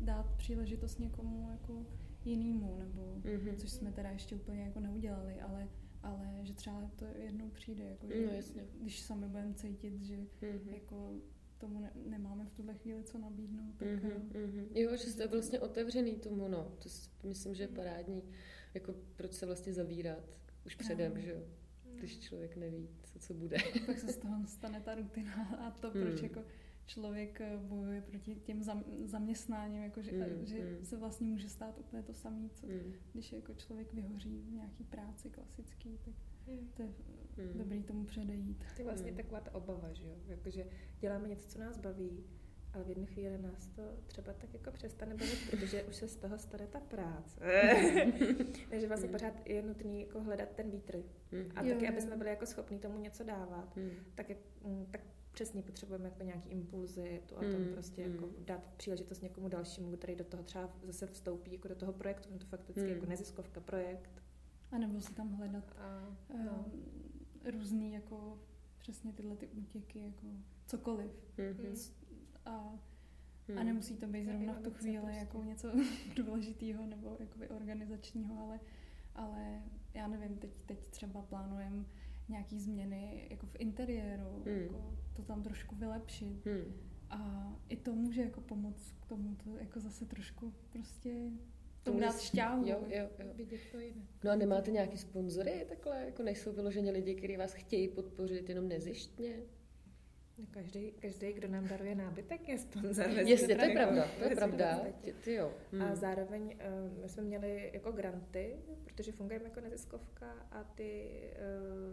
dát příležitost někomu jako jinému, nebo mm-hmm. což jsme teda ještě úplně jako neudělali, ale ale že třeba to jednou přijde, jako, že, no, jasně. když sami budeme cítit, že mm-hmm. jako tomu ne, nemáme v tuhle chvíli co nabídnout. Tak, mm-hmm, mm-hmm. Jo, že jste vlastně otevřený tomu, no. To myslím, že je parádní. Jako proč se vlastně zavírat už předem, no. že jo? Když člověk neví, co, co bude. Tak se z toho stane ta rutina a to, proč mm. jako člověk eh, bojuje proti těm zaměstnáním, jako že, mm, že mm. se vlastně může stát úplně to samé, co mm. když jako člověk vyhoří v nějaký práci klasický, tak mm. to je mm. dobrý tomu předejít. To je vlastně mm. taková ta obava, že jo? Jakože děláme něco, co nás baví, ale v jednu chvíli nás to třeba tak jako přestane bavit, protože už se z toho stane ta práce. Takže vlastně mm. pořád je nutný jako hledat ten vítr. Mm. A jo, taky, aby jsme byli jako schopní tomu něco dávat, mm. tak, mm, tak přesně potřebujeme jako nějaký impulzy to a tom mm, prostě mm. jako dát příležitost někomu dalšímu, který do toho třeba zase vstoupí jako do toho projektu, to fakticky mm. jako neziskovka projekt. A nebo si tam hledat a, no. um, různý jako přesně tyhle ty útěky, jako cokoliv. Mm-hmm. A, mm. a nemusí to být zrovna v tu chvíli prostě. jako něco důležitého nebo jakoby organizačního, ale, ale já nevím, teď, teď třeba plánujeme nějaký změny jako v interiéru, mm. jako to tam trošku vylepšit. Hmm. A i to může jako pomoct k tomu, to jako zase trošku prostě tomu dát šťávu. Jo, jo, jo. Vidět to jinak. No a nemáte nějaký sponzory takhle? Jako nejsou vyloženě lidi, kteří vás chtějí podpořit jenom nezištně? Každý, každý, kdo nám daruje nábytek, je sponzor. Jestli, to je pravda, to je pravda. Ty, ty jo. Hmm. A zároveň uh, my jsme měli jako granty, protože fungujeme jako neziskovka a ty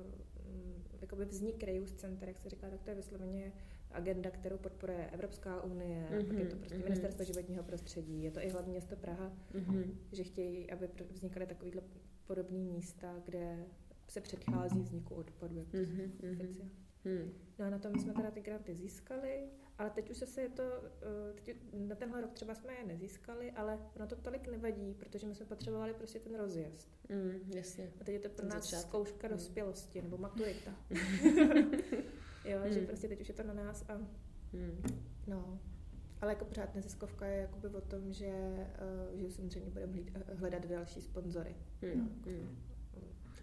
uh, jakoby vznik Reuse Center, jak se říká, tak to je vysloveně agenda, kterou podporuje Evropská unie, mm-hmm, pak je to prostě mm-hmm. ministerstvo životního prostředí, je to i hlavní město Praha, mm-hmm. že chtějí, aby vznikaly takovýhle podobné místa, kde se předchází vzniku odpadu, jak mm-hmm, mm-hmm. No a na tom jsme teda ty granty získali ale teď už zase je to, eh, teď na tenhle rok třeba jsme je nezískali, ale ono to tolik nevadí, protože my jsme potřebovali prostě ten rozjezd. Mm, jasně. A teď je to pro nás začát. zkouška mm. dospělosti, nebo maturita. jo, mm. že prostě teď už je to na nás a mm. no. Ale jako pořád neziskovka je jakoby o tom, že, uh, že samozřejmě budeme hledat další sponzory. Mm. No. Mm.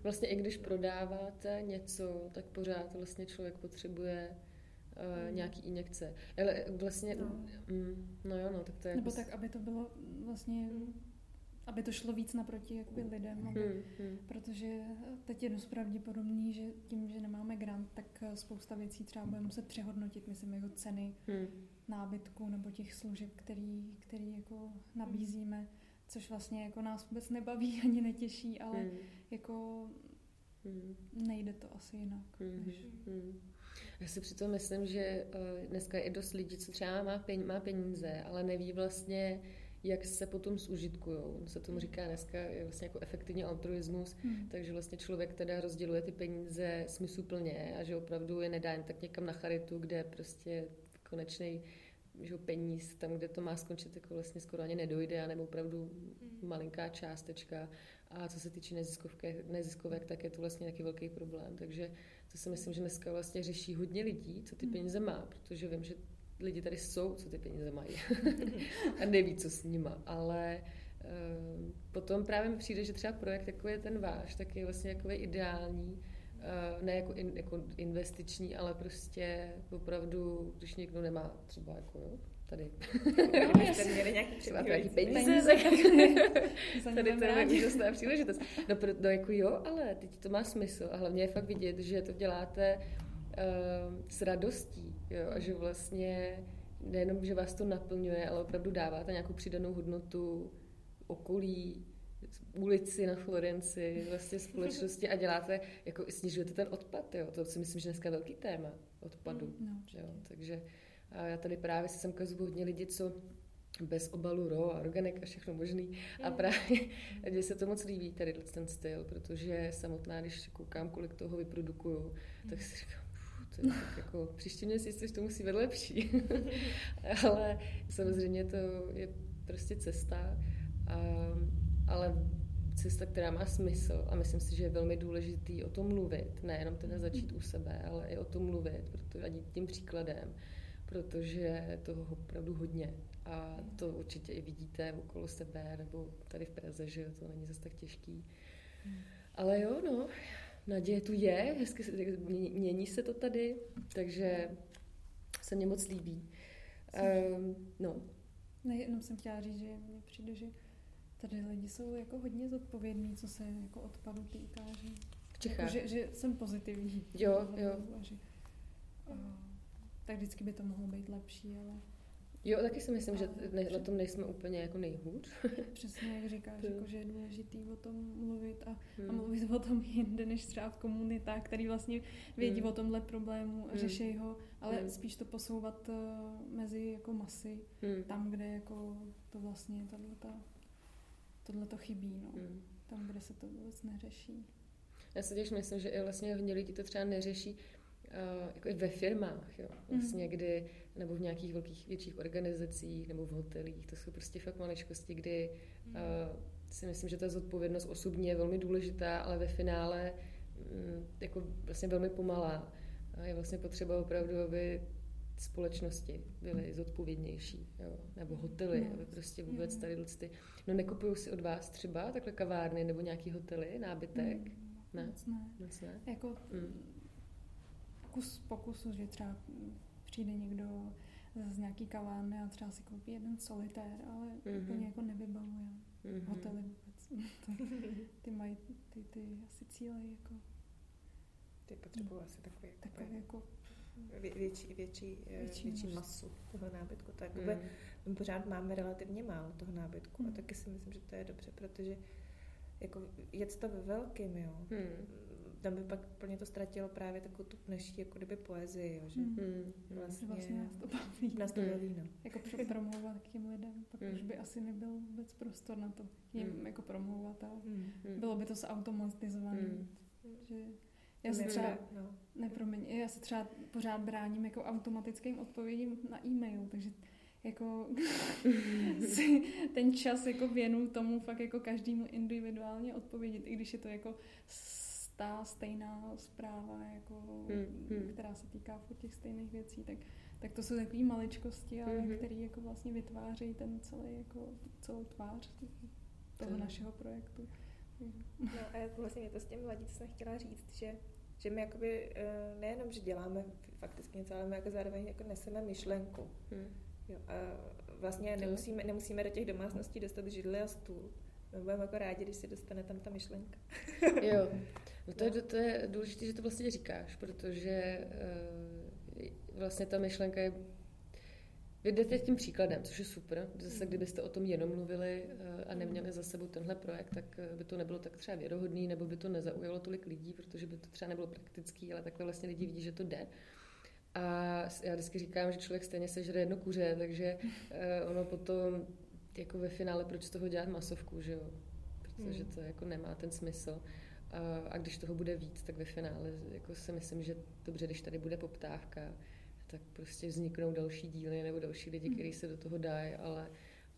Vlastně i když prodáváte něco, tak pořád vlastně člověk potřebuje uh, nějaký injekce. Ale vlastně, no. Mm, no jo, no, tak to je... Nebo jako... tak, aby to bylo vlastně, aby to šlo víc naproti jakoby lidem, aby, hmm, hmm. protože teď je dost pravděpodobný, že tím, že nemáme grant, tak spousta věcí třeba budeme muset přehodnotit, myslím, jako ceny hmm. nábytku nebo těch služeb, který, který jako nabízíme, což vlastně jako nás vůbec nebaví ani netěší, ale hmm. jako hmm. nejde to asi jinak. Hmm. Než... Hmm. Já si přitom myslím, že eh, dneska je dost lidí, co třeba má, peníze, má peníze, ale neví vlastně, jak se potom zužitkují. Se tomu říká dneska je vlastně jako efektivní altruismus, hmm. takže vlastně člověk teda rozděluje ty peníze smysluplně a že opravdu je nedá jen tak někam na charitu, kde prostě konečný že peníz, tam, kde to má skončit, jako vlastně skoro ani nedojde, nebo opravdu hmm. malinká částečka. A co se týče neziskovek, tak je to vlastně nějaký velký problém. Takže to si myslím, že dneska vlastně řeší hodně lidí, co ty hmm. peníze má, protože vím, že lidi tady jsou, co ty peníze mají a neví, co s nima, ale uh, potom právě mi přijde, že třeba projekt, jako je ten váš, tak je vlastně jako ideální, ne jako, in, jako investiční, ale prostě opravdu, když někdo nemá třeba jako, jo, tady. No, jste měli nějaký třeba nějaký peníze, peníze tak tady to je úžasná příležitost. No, pro, no jako jo, ale teď to má smysl a hlavně je fakt vidět, že to děláte uh, s radostí, jo, a že vlastně nejenom, že vás to naplňuje, ale opravdu dáváte nějakou přidanou hodnotu okolí, ulici na Florenci, vlastně společnosti a děláte, jako snižujete ten odpad, jo. To si myslím, že dneska je velký téma odpadu. Mm, no, jo. Takže a já tady právě si sem zvu hodně lidi, co bez obalu ro a organik a všechno možný. A právě mně se to moc líbí, tady ten styl, protože samotná, když koukám, kolik toho vyprodukuju, tak si říkám, to je tak jako příští měsíc to musí být lepší. ale samozřejmě to je prostě cesta. A, ale cesta, která má smysl a myslím si, že je velmi důležitý o tom mluvit, nejenom teda začít u sebe, ale i o tom mluvit, protože a tím příkladem, protože toho opravdu hodně. A to určitě i vidíte okolo sebe, nebo tady v Praze, že to není zase tak těžký. Ale jo, no, naděje tu je, hezky se, mění se to tady, takže se mně moc líbí. Um, no. Ne, jenom jsem chtěla říct, že mně přijde, že tady lidi jsou jako hodně zodpovědní, co se jako odpadu týká. Že, v Čechách. Jako, že, že jsem pozitivní. Jo, jo. A že, a, tak vždycky by to mohlo být lepší, ale Jo, taky si myslím, že ne, na tom nejsme úplně jako nejhůř. Přesně, jak říkáš, jako, že je důležitý o tom mluvit a, hmm. a mluvit o tom jinde, než třeba v komunitách, který vlastně vědí hmm. o tomhle problému a hmm. řeší ho, ale hmm. spíš to posouvat uh, mezi jako masy, hmm. tam, kde jako to vlastně tohle to chybí, no. Hmm. Tam, kde se to vůbec neřeší. Já si těž myslím, že i vlastně hodně lidí to třeba neřeší, Uh, jako i ve firmách, jo, vlastně, mm. kdy, nebo v nějakých velkých, větších organizacích, nebo v hotelích, to jsou prostě fakt maličkosti, kdy mm. uh, si myslím, že ta zodpovědnost osobně je velmi důležitá, ale ve finále um, jako vlastně velmi pomalá. A je vlastně potřeba opravdu, aby společnosti byly zodpovědnější, jo? nebo hotely, no, aby prostě vůbec tady ty... No nekupují si od vás třeba takhle kavárny nebo nějaký hotely, nábytek? Mm, ne? Moc ne. Moc ne? Jako, mm kus pokusu, že třeba přijde někdo z nějaký kavárny a třeba si koupí jeden solitér, ale mm-hmm. úplně jako nevybavuje. Mm-hmm. Hotely vůbec. ty mají ty, ty asi cíle jako... Ty potřebují asi takový, takový jako vě, větší, větší, eh, větší, větší masu toho nábytku. Tak mm. my pořád máme relativně málo toho nábytku mm. a taky si myslím, že to je dobře, protože jako jet to ve velkým, jo. Mm tam by pak plně to ztratilo právě takovou tu naší jako kdyby poezii, jo, že mm. vlastně, vlastně nás to baví. Nás to baví, no. Jako promlouvat k těm lidem, pak mm. už by asi nebyl vůbec prostor na to jim mm. jako promlouvat a mm. bylo by to zautomatizované. Mm. Že já se třeba, no. nepromiň, já se třeba pořád bráním jako automatickým odpovědím na e-mail, takže jako si ten čas jako věnu tomu fakt jako každému individuálně odpovědět, i když je to jako ta stejná zpráva, jako, hmm, hmm. která se týká furt těch stejných věcí, tak, tak to jsou takové maličkosti, ale hmm. které jako vlastně vytvářejí ten celý, jako, celou tvář toho hmm. našeho projektu. No a vlastně mě to s těmi mladíci chtěla říct, že že my jakoby eh, nejenom, že děláme fakticky něco, ale my jako zároveň jako neseme myšlenku. Hmm. Jo, a vlastně nemusíme, nemusíme do těch domácností dostat židli a stůl, my budeme jako rádi, když se dostane tam ta myšlenka. jo, no to, je, to je důležité, že to vlastně říkáš, protože uh, vlastně ta myšlenka je vy jdete tím příkladem, což je super. Zase, kdybyste o tom jenom mluvili eh, a neměli za sebou tenhle projekt, tak eh, by to nebylo tak třeba věrohodný, nebo by to nezaujalo tolik lidí, protože by to třeba nebylo praktický, ale takhle vlastně lidi vidí, že to jde. A já vždycky říkám, že člověk stejně sežere jedno kuře, takže ono potom jako ve finále, proč z toho dělat masovku, že jo? Protože hmm. to jako nemá ten smysl. A, a když toho bude víc, tak ve finále jako si myslím, že dobře, když tady bude poptávka, tak prostě vzniknou další díly nebo další lidi, hmm. kteří se do toho dají, ale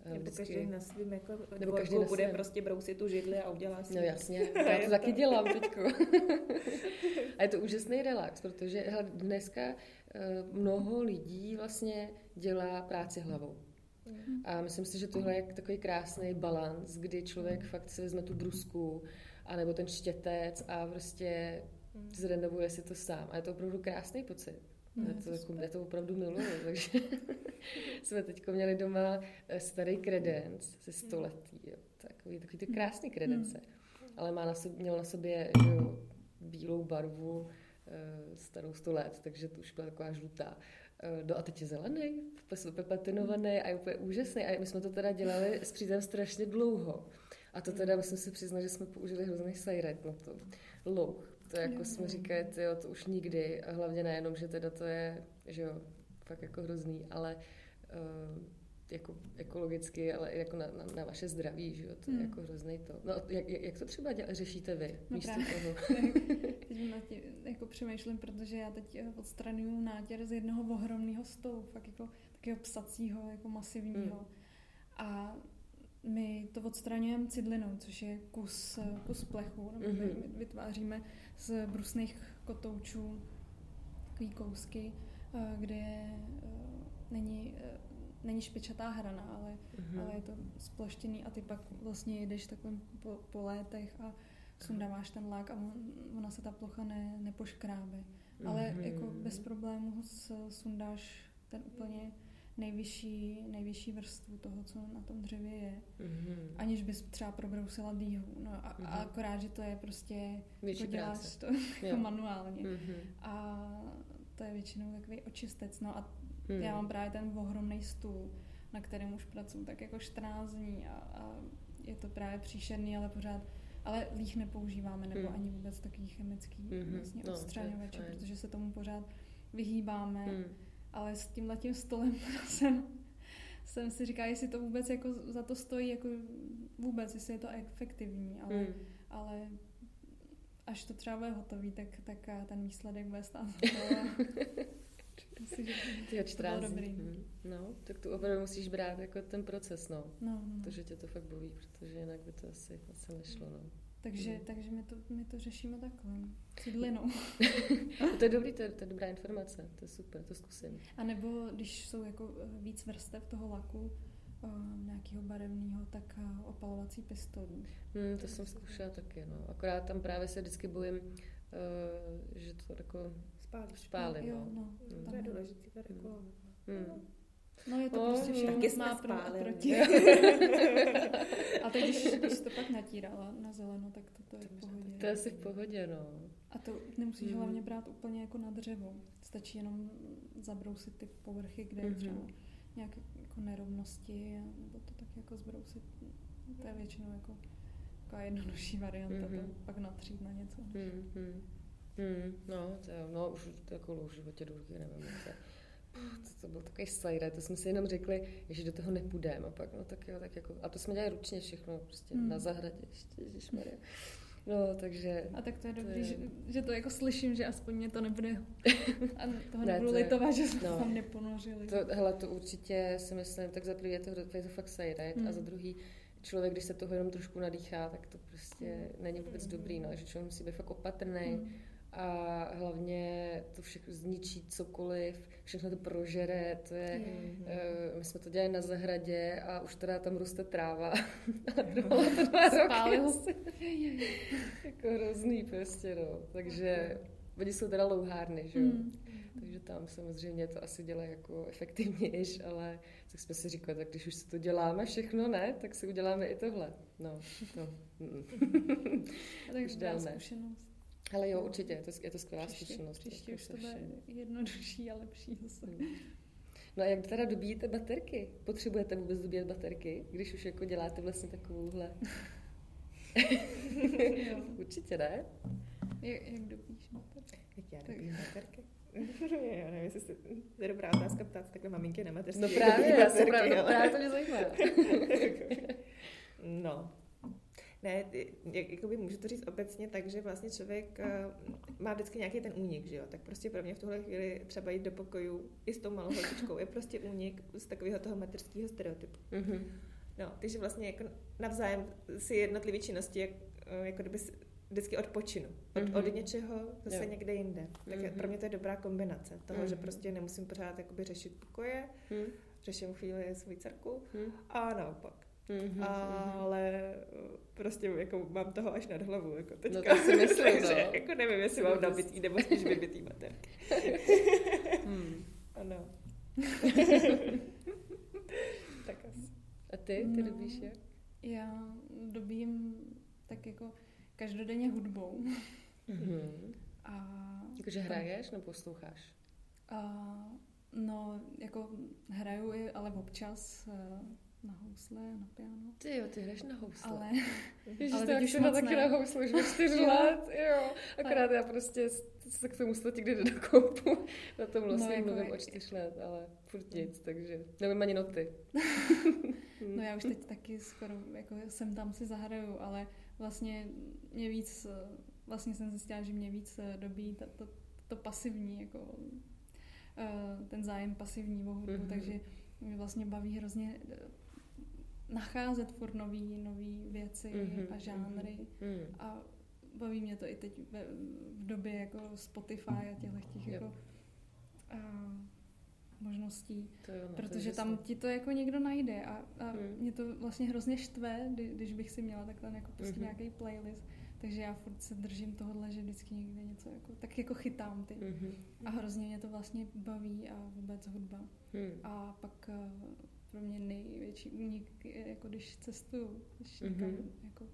eh, nebo vždycky, každý na svým jako nebo každý na bude svém. prostě brousit tu židli a udělá si. No jasně, já to taky dělám teďko. a je to úžasný relax, protože hele, dneska uh, mnoho lidí vlastně dělá práci hlavou. Mm. A myslím si, že tohle je takový krásný balans, kdy člověk fakt si vezme tu brusku, anebo ten štětec a prostě mm. zrenovuje si to sám. A je to opravdu krásný pocit. Mm, já, to, jako, já to opravdu miluju, takže jsme teď měli doma eh, starý kredenc ze století, jo. Takový, takový ty krásný kredence. Ale má na sobě, měl na sobě jo, bílou barvu, eh, starou sto let, takže to už byla taková žlutá. Eh, no a teď je zelený, úplně patinovaný a je úplně úžasný. A my jsme to teda dělali s přítelem strašně dlouho. A to teda musím si přiznat, že jsme použili hrozný sajret na to. Louch. To jako jsme říkali, tyjo, to už nikdy. A hlavně nejenom, že teda to je, že jo, fakt jako hrozný, ale uh, jako ekologicky, ale i jako na, na, na vaše zdraví, že jo, to je hmm. jako hrozný to. No, jak, jak to třeba děla, řešíte vy no místo právě. toho? teď nad tím jako přemýšlím, protože já teď eh, odstraňuju nátěr z jednoho ohromného stolu, fakt jako takového psacího, jako masivního. Hmm. A my to odstraňujeme cidlinou, což je kus, kus plechu, nebo mm-hmm. vytváříme z brusných kotoučů takový kousky, eh, kde je, eh, není, eh, není špičatá hrana, ale, mm-hmm. ale je to sploštěný a ty pak vlastně jedeš takovým po, po létech a sundáváš ten lák a ona se ta plocha ne, nepoškrábe. Mm-hmm. Ale jako bez problémů sundáš ten úplně nejvyšší, nejvyšší vrstvu toho, co na tom dřevě je, mm-hmm. aniž bys třeba probrousila dýhu. No a, mm-hmm. a akorát, že to je prostě, Větší jako děláš to jako manuálně. Mm-hmm. A to je většinou takový očistec. No a mm-hmm. já mám právě ten ohromný stůl, na kterém už pracuji tak jako 14 dní a, a je to právě příšerný, ale pořád ale líh nepoužíváme, nebo mm. ani vůbec takový chemický mm-hmm. vlastně no, odstraňovače, protože se tomu pořád vyhýbáme. Mm ale s tím tím stolem jsem, jsem si říkala, jestli to vůbec jako za to stojí, jako vůbec, jestli je to efektivní, ale, mm. ale až to třeba bude hotový, tak, tak ten výsledek bude stát Myslím, že to bylo dobrý. Hmm. No, tak tu opravdu musíš brát jako ten proces, no. no, no. Protože tě to fakt baví, protože jinak by to asi, asi nešlo, no. Takže, hmm. takže my, to, my to řešíme takhle. Cidlinou. to je dobrý, to je, to je dobrá informace, to je super, to zkusím. A nebo když jsou jako eh, víc vrstev toho laku, uh, nějakého barevného, tak uh, opalovací pistolí. Hmm, to jsem zkoušela taky, no. Akorát tam právě se vždycky bojím, uh, že to jako spálí. Spálí, no. no. no. To je důležité, hmm. hmm. No je to oh, prostě všechno má pro a proti. a teď, když, když to pak natírala na zeleno, tak to, to je v pohodě. To je asi v pohodě, no. A to nemusíš mm. hlavně brát úplně jako na dřevo. Stačí jenom zabrousit ty povrchy, kde mm-hmm. třeba nějaké jako nerovnosti, nebo to tak jako zbrousit. To je většinou jako taková jednodušší varianta, mm-hmm. to pak natřít na něco. Mm-hmm. Mm, no, to jo, no, už to jako v životě do ruky nevím, to to, to byl takový slajde, to jsme si jenom řekli, že do toho nepůjdeme. A pak, no tak jo, tak jako, a to jsme dělali ručně všechno, prostě mm. na zahradě, ještě, ježišmarja. No, takže... A tak to je dobrý, to je... Že, že, to jako slyším, že aspoň mě to nebude... A toho ne, nebudu to litovat, že jsme no, tam neponořili. To, hele, to určitě si myslím, tak za prvý je to, je to fakt sajret mm. a za druhý člověk, když se toho jenom trošku nadýchá, tak to prostě mm. není vůbec dobrý, no, že člověk musí být fakt opatrný. Mm a hlavně to všechno zničí cokoliv, všechno to prožere, to je, mm-hmm. uh, my jsme to dělali na zahradě a už teda tam roste tráva a trvalo to dva roky. jako hrozný prostě, no. Takže oni jsou teda louhárny, že jo. Mm. Takže tam samozřejmě to asi dělá jako efektivnější, ale tak jsme si říkali, tak když už si to děláme všechno, ne, tak si uděláme i tohle. No, to. Mm. Takže zkušenost. Ale jo, určitě, je to, je to skvělá příště, zkušenost. Příště už to bude jednodušší a lepší zase. Hmm. No a jak teda dobíjíte baterky? Potřebujete vůbec dobíjet baterky, když už jako děláte vlastně takovouhle? určitě ne? Jak, jak dobíjíš baterky? Jak já dobíjím baterky? já nevím, jestli to je dobrá otázka ptát se takhle maminky na mateřství. No právě, já právě, ale... právě to mě zajímá. no, ne, jakoby můžu to říct obecně tak, že vlastně člověk uh, má vždycky nějaký ten únik, že jo? Tak prostě pro mě v tuhle chvíli třeba jít do pokoju i s tou malou holčičkou je prostě únik z takového toho materského stereotypu. Mm-hmm. No, takže vlastně jako navzájem si jednotlivé činnosti jak, uh, jako kdyby vždycky odpočinu. Od, mm-hmm. od něčeho zase jo. někde jinde. Tak mm-hmm. pro mě to je dobrá kombinace toho, mm-hmm. že prostě nemusím pořád jakoby řešit pokoje, mm. řeším chvíli svou dcerku mm. a naopak. Mm-hmm, ale prostě jako mám toho až nad hlavu, jako teďka. No to si myslím, Takže, no. jako nevím, jestli mám nabitý nebo spíš vybitý baterky. hmm. Ano. tak asi. A ty? Ty no, dobíš jak? Já dobím tak jako každodenně hudbou. Mm-hmm. A Jakože hraješ nebo posloucháš? A, no, jako hraju, ale občas na housle, na piano. Ty jo, ty hraješ na housle. Ale, Ježiš, ale teď už taky na housle už čtyř let, jo. Akorát ale... já prostě se k tomu musela někdy nedokoupu. Na tom vlastně no, jako mluvím o čtyř let, ale furt nic, takže nevím ani noty. no já už teď taky skoro jako jsem tam si zahraju, ale vlastně mě víc, vlastně jsem zjistila, že mě víc dobí to, to, to pasivní, jako eh, ten zájem pasivní o hudbu, mm-hmm. takže mě vlastně baví hrozně nacházet furt nový, nový věci mm-hmm. a žánry mm-hmm. a baví mě to i teď v, v době jako Spotify a těchto těch jako a, možností, to jo, no, protože tam ti to jako někdo najde a, a mm. mě to vlastně hrozně štve, kdy, když bych si měla takhle jako prostě mm-hmm. nějaký playlist, takže já furt se držím tohohle, že vždycky někde něco jako, tak jako chytám ty. Mm-hmm. A hrozně mě to vlastně baví a vůbec hudba. Mm. A pak uh, pro mě největší únik je, jako když cestuju, když mm-hmm. někam jako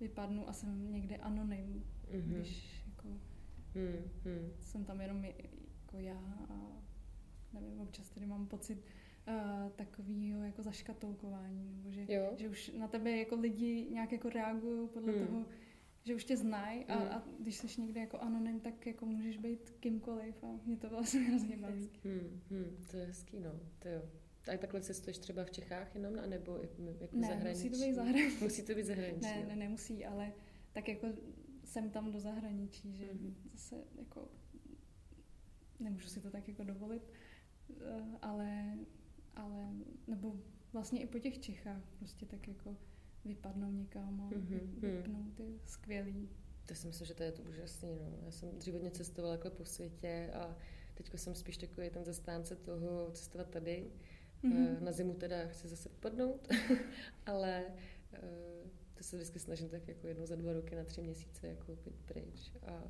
vypadnu a jsem někde anonym, mm-hmm. když jako mm-hmm. jsem tam jenom jako já a nevím, občas tady mám pocit uh, takového jako zaškatulkování, nebo že, že už na tebe jako lidi nějak jako reagují podle mm. toho, že už tě znají a, mm. a když jsi někde jako anonym, tak jako můžeš být kýmkoliv a mě to vlastně hrozně baví. Hmm, hmm, to je hezký, no, to jo. Tak takhle cestuješ třeba v Čechách jenom, nebo jako ne, zahraničí? musí to být zahraničí. Musí to být zahraničí, Ne, ne, nemusí, ale tak jako jsem tam do zahraničí, že mm. zase jako nemůžu si to tak jako dovolit, eh, ale, ale nebo vlastně i po těch Čechách prostě tak jako vypadnou někam a mm-hmm. vypnou ty skvělý. To si myslím, že to je to úžasný. No. Já jsem dřív hodně cestovala jako po světě a teď jsem spíš takový ten zastánce toho cestovat tady. Mm-hmm. Na zimu teda chci zase vypadnout, ale eh, to se vždycky snažím tak jako jednou za dva roky na tři měsíce jako být pryč. A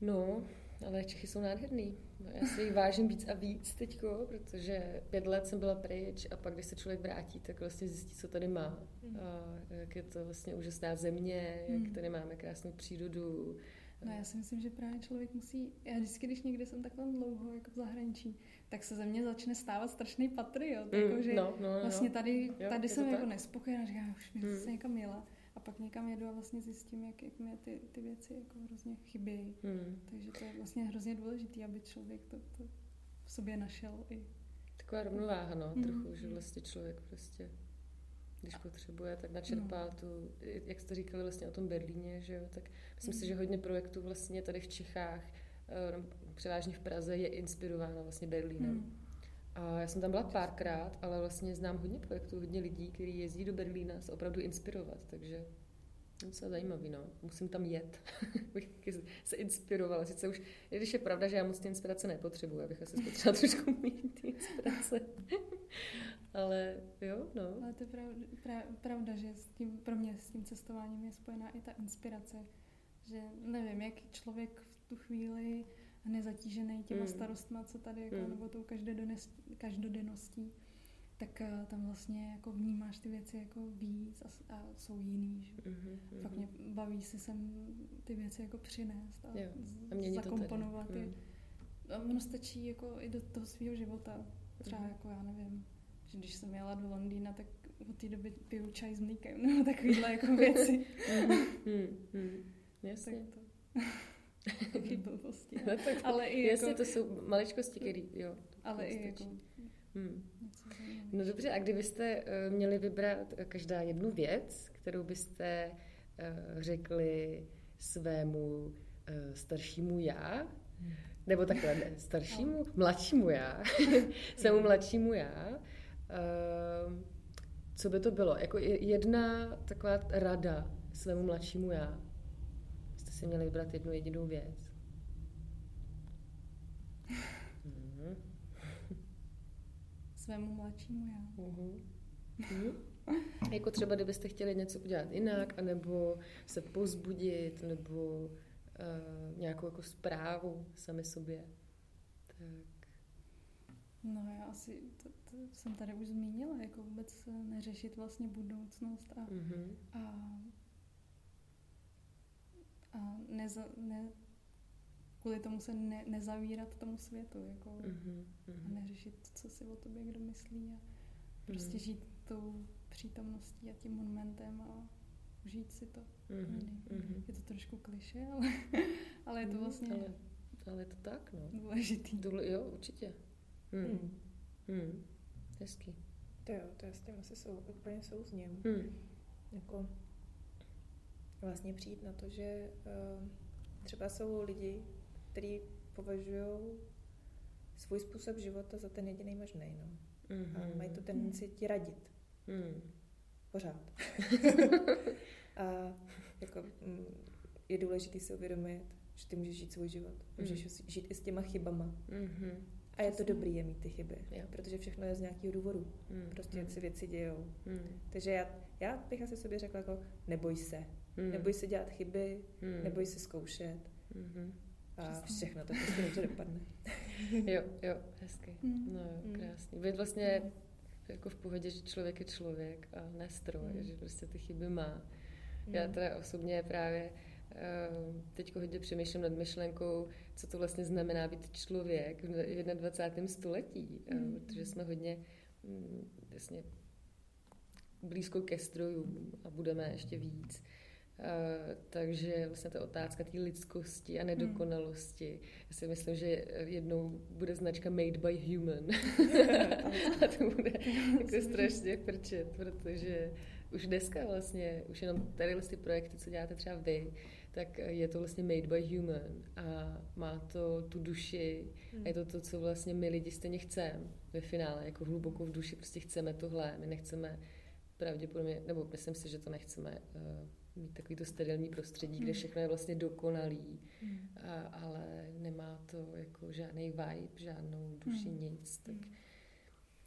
no, ale Čechy jsou nádherný. No, já si jich vážím víc a víc teďko, protože pět let jsem byla pryč a pak, když se člověk vrátí, tak vlastně zjistí, co tady má. Mm. A jak je to vlastně úžasná země, jak mm. tady máme krásnou přírodu. No já si myslím, že právě člověk musí, já vždycky, když někde jsem takhle dlouho jako v zahraničí, tak se ze mě začne stávat strašný patriot, mm, jako, že no, no, no, vlastně tady, tady jo, jsem jako nespokojená, říkám, už mě mm. zase někam jela a pak někam jedu a vlastně zjistím, jak, jak mě ty, ty věci jako hrozně chybějí. Hmm. Takže to je vlastně hrozně důležité, aby člověk to, to v sobě našel i. Taková rovnováha, no, hmm. trochu, že vlastně člověk prostě když potřebuje, tak načerpá no. tu, jak jste říkali vlastně o tom Berlíně, že jo, tak myslím hmm. si, že hodně projektů vlastně tady v Čechách, eh, převážně v Praze, je inspirována vlastně Berlínem. Hmm. A já jsem tam byla párkrát, ale vlastně znám hodně projektů, hodně lidí, kteří jezdí do Berlína se opravdu inspirovat, takže docela zajímavý, no. Musím tam jet, abych se inspirovala. Sice už, i když je pravda, že já moc ty inspirace nepotřebuji, abych asi potřebovala trošku mít ty inspirace. Ale jo, no. Ale to je pravda, pravda, že s tím, pro mě s tím cestováním je spojená i ta inspirace. Že nevím, jak člověk v tu chvíli nezatížený těma mm. starostma, co tady, jako, mm. nebo tou každodenností, tak uh, tam vlastně jako vnímáš ty věci jako víc a, a jsou jiný. Že? Mm-hmm, Fakt mě baví si sem ty věci jako přinést a, jo. a zakomponovat je. Mm. A ono stačí jako i do toho svého života. Třeba mm. jako já nevím, že když jsem jela do Londýna, tak od té doby piju čaj s mlíkem nebo takovýhle jako věci. mm, mm, Jasně. Tak to. Taky blbosti. No, tak, ale i jasně, jako... to jsou maličkosti, které, jo. Ale i jako... Hmm. No dobře, a kdybyste uh, měli vybrat každá jednu věc, kterou byste uh, řekli svému uh, staršímu já, nebo takhle, ne, staršímu, mladšímu já, svému mladšímu já, co by to bylo? Jako jedna taková rada svému mladšímu já si měli vybrat jednu jedinou věc. Mm. Svému mladšímu já. Uh-huh. Jako třeba, kdybyste chtěli něco udělat jinak, anebo se pozbudit, nebo uh, nějakou jako zprávu sami sobě. Tak. No já asi, to, to jsem tady už zmínila, jako vůbec neřešit vlastně budoucnost a, mm-hmm. a a neza, ne, kvůli tomu se ne, nezavírat tomu světu jako, mm-hmm. a neřešit, co si o tobě kdo myslí a prostě mm-hmm. žít tou přítomností a tím momentem a užít si to. Mm-hmm. Je to trošku kliše, ale, ale je to mhm, vlastně ale, ale je to tak, no. důležitý. Důle, jo, určitě. Mm. Mm. Mm. Hezký. To jo, to já s tím asi sou, úplně souzním. Mm. Jako, vlastně přijít na to, že uh, třeba jsou lidi, kteří považují svůj způsob života za ten jediný možný. No. Mm-hmm. A mají tu tendenci ti radit. Hmm. Pořád. a jako, mm, je důležité si uvědomit, že ty můžeš žít svůj život. Můžeš mm. žít i s těma chybama. Mm-hmm. A je to dobrý je mít ty chyby, jo. protože všechno je z nějakého důvodu. Mm. Prostě mm. si věci dějou. Mm. Takže já, já bych asi sobě řekla jako neboj se. Mm. Neboj se dělat chyby, mm. neboj se zkoušet. Mm-hmm. A Přesně. všechno to prostě dobře dopadne. jo, jo, hezky. Mm. No jo, mm. krásný. Být vlastně mm. jako v pohodě, že člověk je člověk a ne stroj, mm. že prostě ty chyby má. Mm. Já teda osobně právě teď hodně přemýšlím nad myšlenkou, co to vlastně znamená být člověk v 21. století, mm. protože jsme hodně vlastně blízko ke strojům a budeme ještě víc. Uh, takže vlastně ta otázka té lidskosti a nedokonalosti. Já si myslím, že jednou bude značka Made by Human. a to bude jako strašně prčet, protože už dneska vlastně, už jenom tady ty projekty, co děláte třeba vy, tak je to vlastně made by human a má to tu duši a je to to, co vlastně my lidi stejně chceme ve finále, jako hluboko v duši prostě chceme tohle, my nechceme pravděpodobně, nebo myslím si, že to nechceme uh, mít takový to sterilní prostředí, kde všechno je vlastně dokonalý, hmm. a, ale nemá to jako žádný vibe, žádnou duši, hmm. nic, tak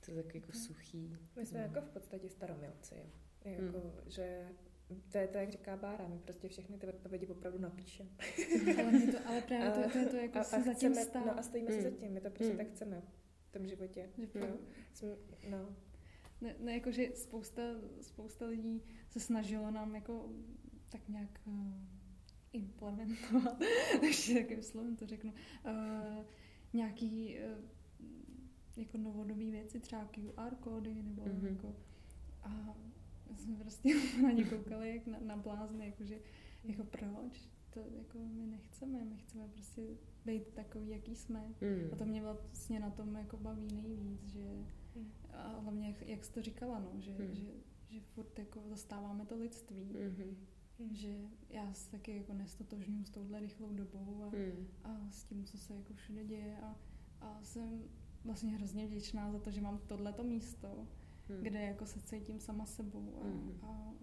to je tak jako suchý. My jsme no. jako v podstatě staromilci, jako, hmm. že to je to, jak říká Bára, my prostě všechny ty odpovědi opravdu napíšeme. ale, to, ale právě to, to je to, jako a, a zatím chceme, stát. No a stojíme mm. si zatím, my to prostě mm. tak chceme v tom životě. Že no. Jsme, no. Ne, ne, jako, že spousta, spousta lidí se snažilo nám jako tak nějak uh, implementovat, ještě jakým slovem to řeknu, uh, nějaký uh, jako novodobý věci, třeba QR kódy, nebo mm-hmm. jako a jsme prostě na ně koukali jak na, na blázny, jakože, jako proč? To jako my nechceme, my chceme prostě být takový, jaký jsme. Mm. A to mě vlastně na tom jako baví nejvíc, že mm. a hlavně jak, jak jsi to říkala, no, že, mm. že, že furt jako zastáváme to lidství. Mm-hmm. Že já se taky jako nestotožňuji s touhle rychlou dobou a, mm. a s tím, co se jako všude děje a, a jsem vlastně hrozně vděčná za to, že mám tohleto místo, hmm. kde jako se cítím sama sebou a, hmm. a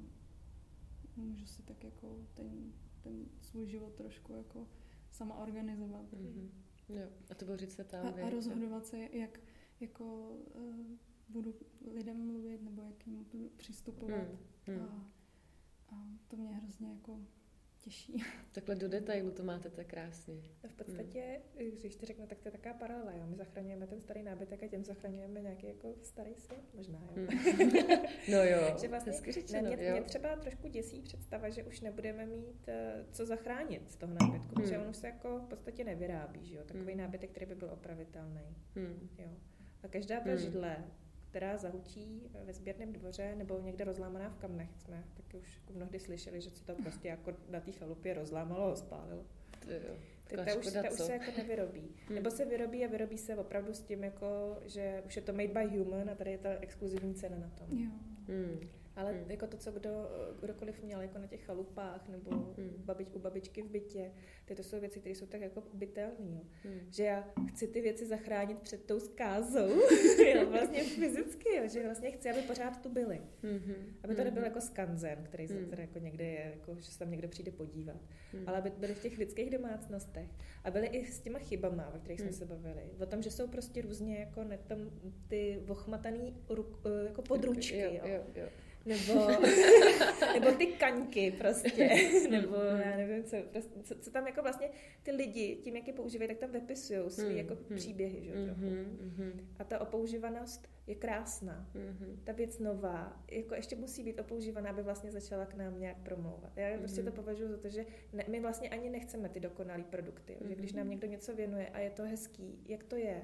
můžu si tak jako ten, ten svůj život trošku jako sama organizovat. Hmm. Jo. A to říct se tam. A, a rozhodovat se, jak jako uh, budu lidem mluvit nebo jak jim budu přistupovat. Hmm. Hmm. A, a to mě hrozně jako těší. Takhle do detailu to máte tak krásně. V podstatě, hmm. když ti řeknu, tak to je taková paralela. Jo? My zachraňujeme ten starý nábytek a těm zachraňujeme nějaký jako starý svět, možná. Jo? Hmm. no jo, že vlastně, řečeno, mě, mě, třeba trošku děsí představa, že už nebudeme mít uh, co zachránit z toho nábytku, hmm. protože on už se jako v podstatě nevyrábí. Že jo? Takový hmm. nábytek, který by byl opravitelný. Hmm. Jo? A každá ta hmm. židle která zahučí ve sběrném dvoře nebo někde rozlámaná v kamnech. Jsme taky už jako mnohdy slyšeli, že se to prostě jako na té chalupě rozlámalo a spálilo. Ta, ta, už, ta už se jako nevyrobí. Hmm. Nebo se vyrobí a vyrobí se opravdu s tím, jako, že už je to made by human a tady je ta exkluzivní cena na tom. Jo. Hmm. Ale hmm. jako to, co kdo, kdokoliv měl jako na těch chalupách nebo hmm. babič, u babičky v bytě, ty to jsou věci, které jsou tak jako bytelné. Hmm. Že já chci ty věci zachránit před tou zkázou, jo, vlastně fyzicky, jo, že vlastně chci, aby pořád tu byly. Hmm. Aby to hmm. nebyl jako skanzen, který hmm. se jako někde je, jako, že se tam někdo přijde podívat. Hmm. Ale aby byly v těch lidských domácnostech a byly i s těma chybama, o kterých hmm. jsme se bavili. O tom, že jsou prostě různě jako netom, ty vochmataný ruk, eh, jako područky. Jo, jo, jo nebo, nebo ty kaňky prostě, nebo já nevím, co, prostě, co, co tam jako vlastně ty lidi, tím, jak je používají, tak tam vypisují svý hmm. jako hmm. příběhy, že trochu. Hmm. A ta opoužívanost je krásná. Ta věc nová, jako ještě musí být opoužívaná, aby vlastně začala k nám nějak promlouvat. Já prostě to považuji za to, že ne, my vlastně ani nechceme ty dokonalé produkty, že když nám někdo něco věnuje a je to hezký, jak to je,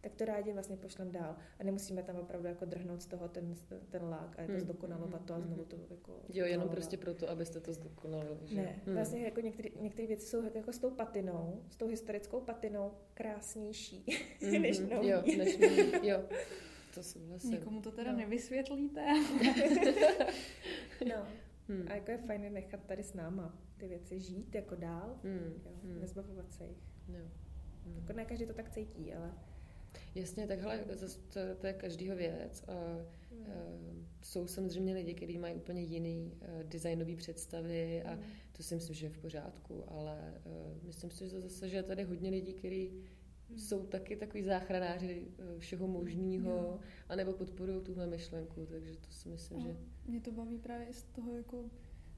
tak to rádi vlastně pošlem dál. A nemusíme tam opravdu jako drhnout z toho ten, ten lák a jako hmm. zdokonalovat to a znovu to jako... Jo, jenom prostě proto, abyste to zdokonalili. Že? Ne, hmm. vlastně jako některé věci jsou jako s tou patinou, s tou historickou patinou krásnější mm-hmm. než nový. Jo, než nový, jo. To souhlasím. Nikomu to teda no. nevysvětlíte. no. Hmm. A jako je fajn nechat tady s náma ty věci žít jako dál, hmm. jo, hmm. nezbavovat se jich. Jo. Hmm. Jako ne každý to tak cítí, ale Jasně, takhle to, to je každýho věc. A, hmm. uh, jsou samozřejmě lidi, kteří mají úplně jiný uh, designový představy a hmm. to si myslím, že je v pořádku, ale uh, myslím si, že zase, že je tady hodně lidí, kteří hmm. jsou taky takový záchranáři všeho možného, anebo podporují tuhle myšlenku, takže to si myslím, a že... Mě to baví právě z toho jako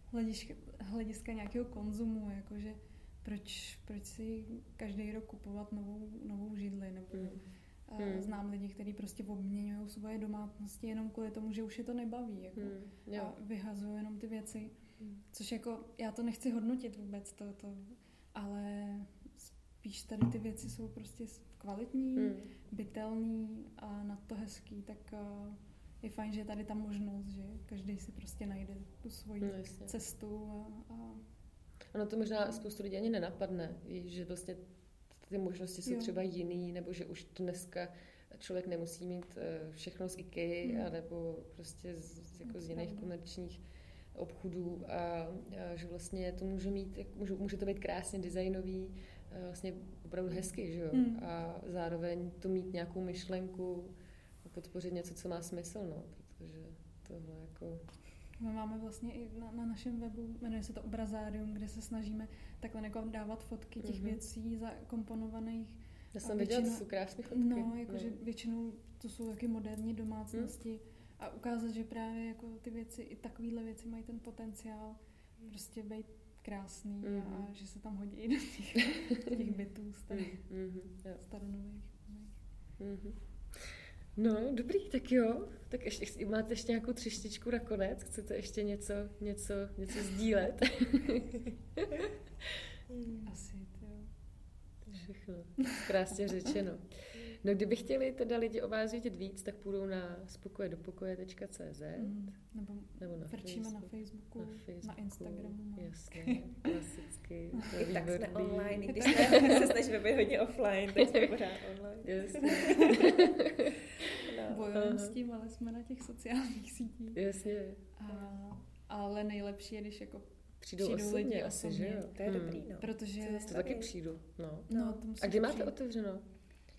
hlediska, hlediska nějakého konzumu, jakože proč, proč si každý rok kupovat novou, novou židli, nebo hmm. Hmm. Znám lidi, kteří prostě obměňují svoje domácnosti jenom kvůli tomu, že už je to nebaví. Jako, hmm. A vyhazují jenom ty věci. Hmm. Což jako, já to nechci hodnotit vůbec, to, to, ale spíš tady ty věci jsou prostě kvalitní, hmm. bytelný a na to hezký, tak uh, je fajn, že je tady ta možnost, že každý si prostě najde tu svoji no, cestu a, a Ono to možná spoustu lidí ani nenapadne, že vlastně ty možnosti jsou jo. třeba jiný, nebo že už to dneska člověk nemusí mít eh, všechno z IKEA, hmm. nebo prostě z, jako z jiných komerčních obchodů a, a že vlastně to může mít, může, může to být krásně designový, vlastně opravdu hezky, že jo? Hmm. A zároveň to mít nějakou myšlenku, podpořit něco, co má smysl, no, protože tohle jako... My máme vlastně i na, na našem webu, jmenuje se to Obrazárium, kde se snažíme takhle jako dávat fotky těch mm-hmm. věcí zakomponovaných. Já jsem viděla, to jsou krásné fotky. No, jakože no. většinou to jsou taky moderní domácnosti mm. a ukázat, že právě jako ty věci, i takovéhle věci mají ten potenciál mm. prostě být krásný mm. a, a mhm. že se tam hodí i do těch, těch bytů starých, mm-hmm. staronových. Mm-hmm. No, dobrý, tak jo. Tak ještě, máte ještě nějakou třištičku nakonec? Chcete ještě něco, něco, něco sdílet? Asi, jo. Všechno. Krásně řečeno. No kdyby chtěli teda lidi o vás vědět víc, tak půjdou na spokojedopokoje.cz mm, nebo, nebo na, Facebook, na Facebooku, na Facebooku, na Instagramu. No. Jasně, klasicky. I tak jsme online, i když jsme se snažíme být hodně offline, teď jsme pořád online. Jasně. no. Bojujeme s tím, ale jsme na těch sociálních sítích. Jasně. A, ale nejlepší je, když jako Přijdou, přijdou osobně, lidi asi, osobně. že jo? To je hmm. dobrý, no. Protože... To taky přijdu, no. no, no A kdy máte otevřeno?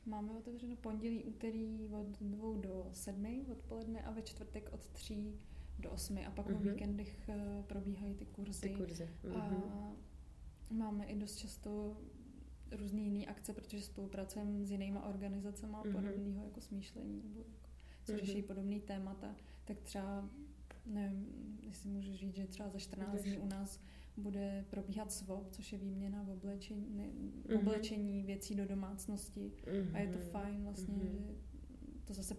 Máme otevřeno pondělí, úterý od dvou do sedmi odpoledne a ve čtvrtek od tří do osmi a pak uh-huh. o víkendech uh, probíhají ty kurzy. Ty kurzy. Uh-huh. A mhm. máme i dost často různé jiné akce, protože spolupracujeme s jinýma organizacemi uh-huh. podobného jako smýšlení, nebo jako, co uh-huh. řeší podobné témata, tak třeba nevím, jestli můžu říct, že třeba za 14 dní u nás bude probíhat swap, což je výměna v oblečení, ne, mm-hmm. oblečení věcí do domácnosti mm-hmm. a je to mhm. fajn vlastně, mm-hmm. že to zase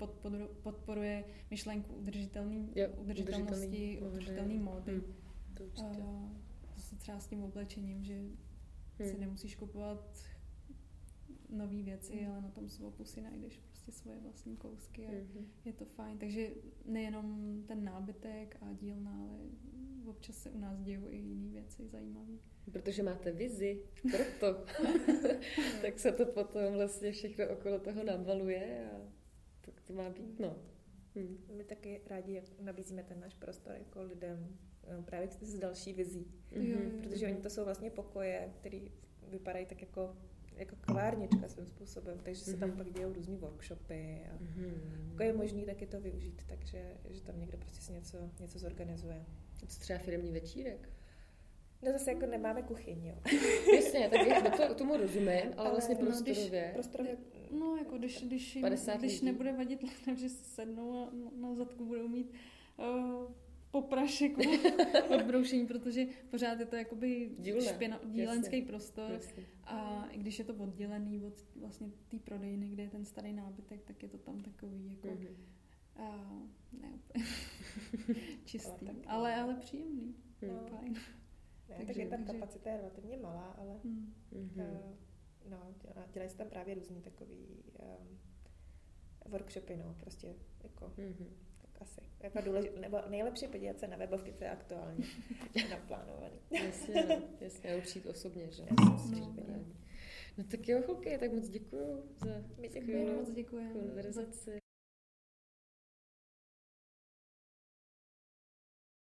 podporuje myšlenku udržitelný, jo, udržitelnosti, udržitelný módy. Mm, to A zase třeba s tím oblečením, že mm. si nemusíš kupovat nové věci, mm. ale na tom swapu si najdeš prostě svoje vlastní kousky a mm-hmm. je to fajn. Takže nejenom ten nábytek a dílna, ale občas se u nás dějou i jiné věci zajímavé. Protože máte vizi, proto. tak se to potom vlastně všechno okolo toho nabaluje a tak to má být, no. Hmm. My taky rádi nabízíme ten náš prostor jako lidem eh, právě s další vizí. Mm-hmm. Protože oni to jsou vlastně pokoje, které vypadají tak jako jako kavárnička svým způsobem, takže se tam mm-hmm. pak dějou různý workshopy a mm-hmm. jako je možný taky to využít, takže že tam někdo prostě si něco, něco zorganizuje. Co třeba firmní večírek? No zase jako nemáme kuchyň, jo. Jasně, tak já to, tomu rozumím, ale, ale vlastně no, prostorově. Když, prostorově. No, jako když, když, jim, když nebude vadit že sednou a na zadku budou mít uh, poprašek odbroušení, protože pořád je to jakoby špěna, dílenský jasně, prostor jasně. a i když je to oddělený od vlastně té prodejny, kde je ten starý nábytek, tak je to tam takový jako mm-hmm. uh, ne úplně čistý, ale, ale, ale příjemný. No. Fajn. Ne, takže, takže ta takže... kapacita je relativně malá, ale mm. uh, no, dělají se tam právě různý takový um, workshopy, no, prostě jako mm-hmm asi. Jako důležit, nebo nejlepší podívat se na webovky, co je aktuálně naplánovaný. jasně, no, jasně, určitě osobně, že? Jasně, no, tak jo, holky, tak moc děkuju za My děkujeme, moc děkujeme. konverzaci.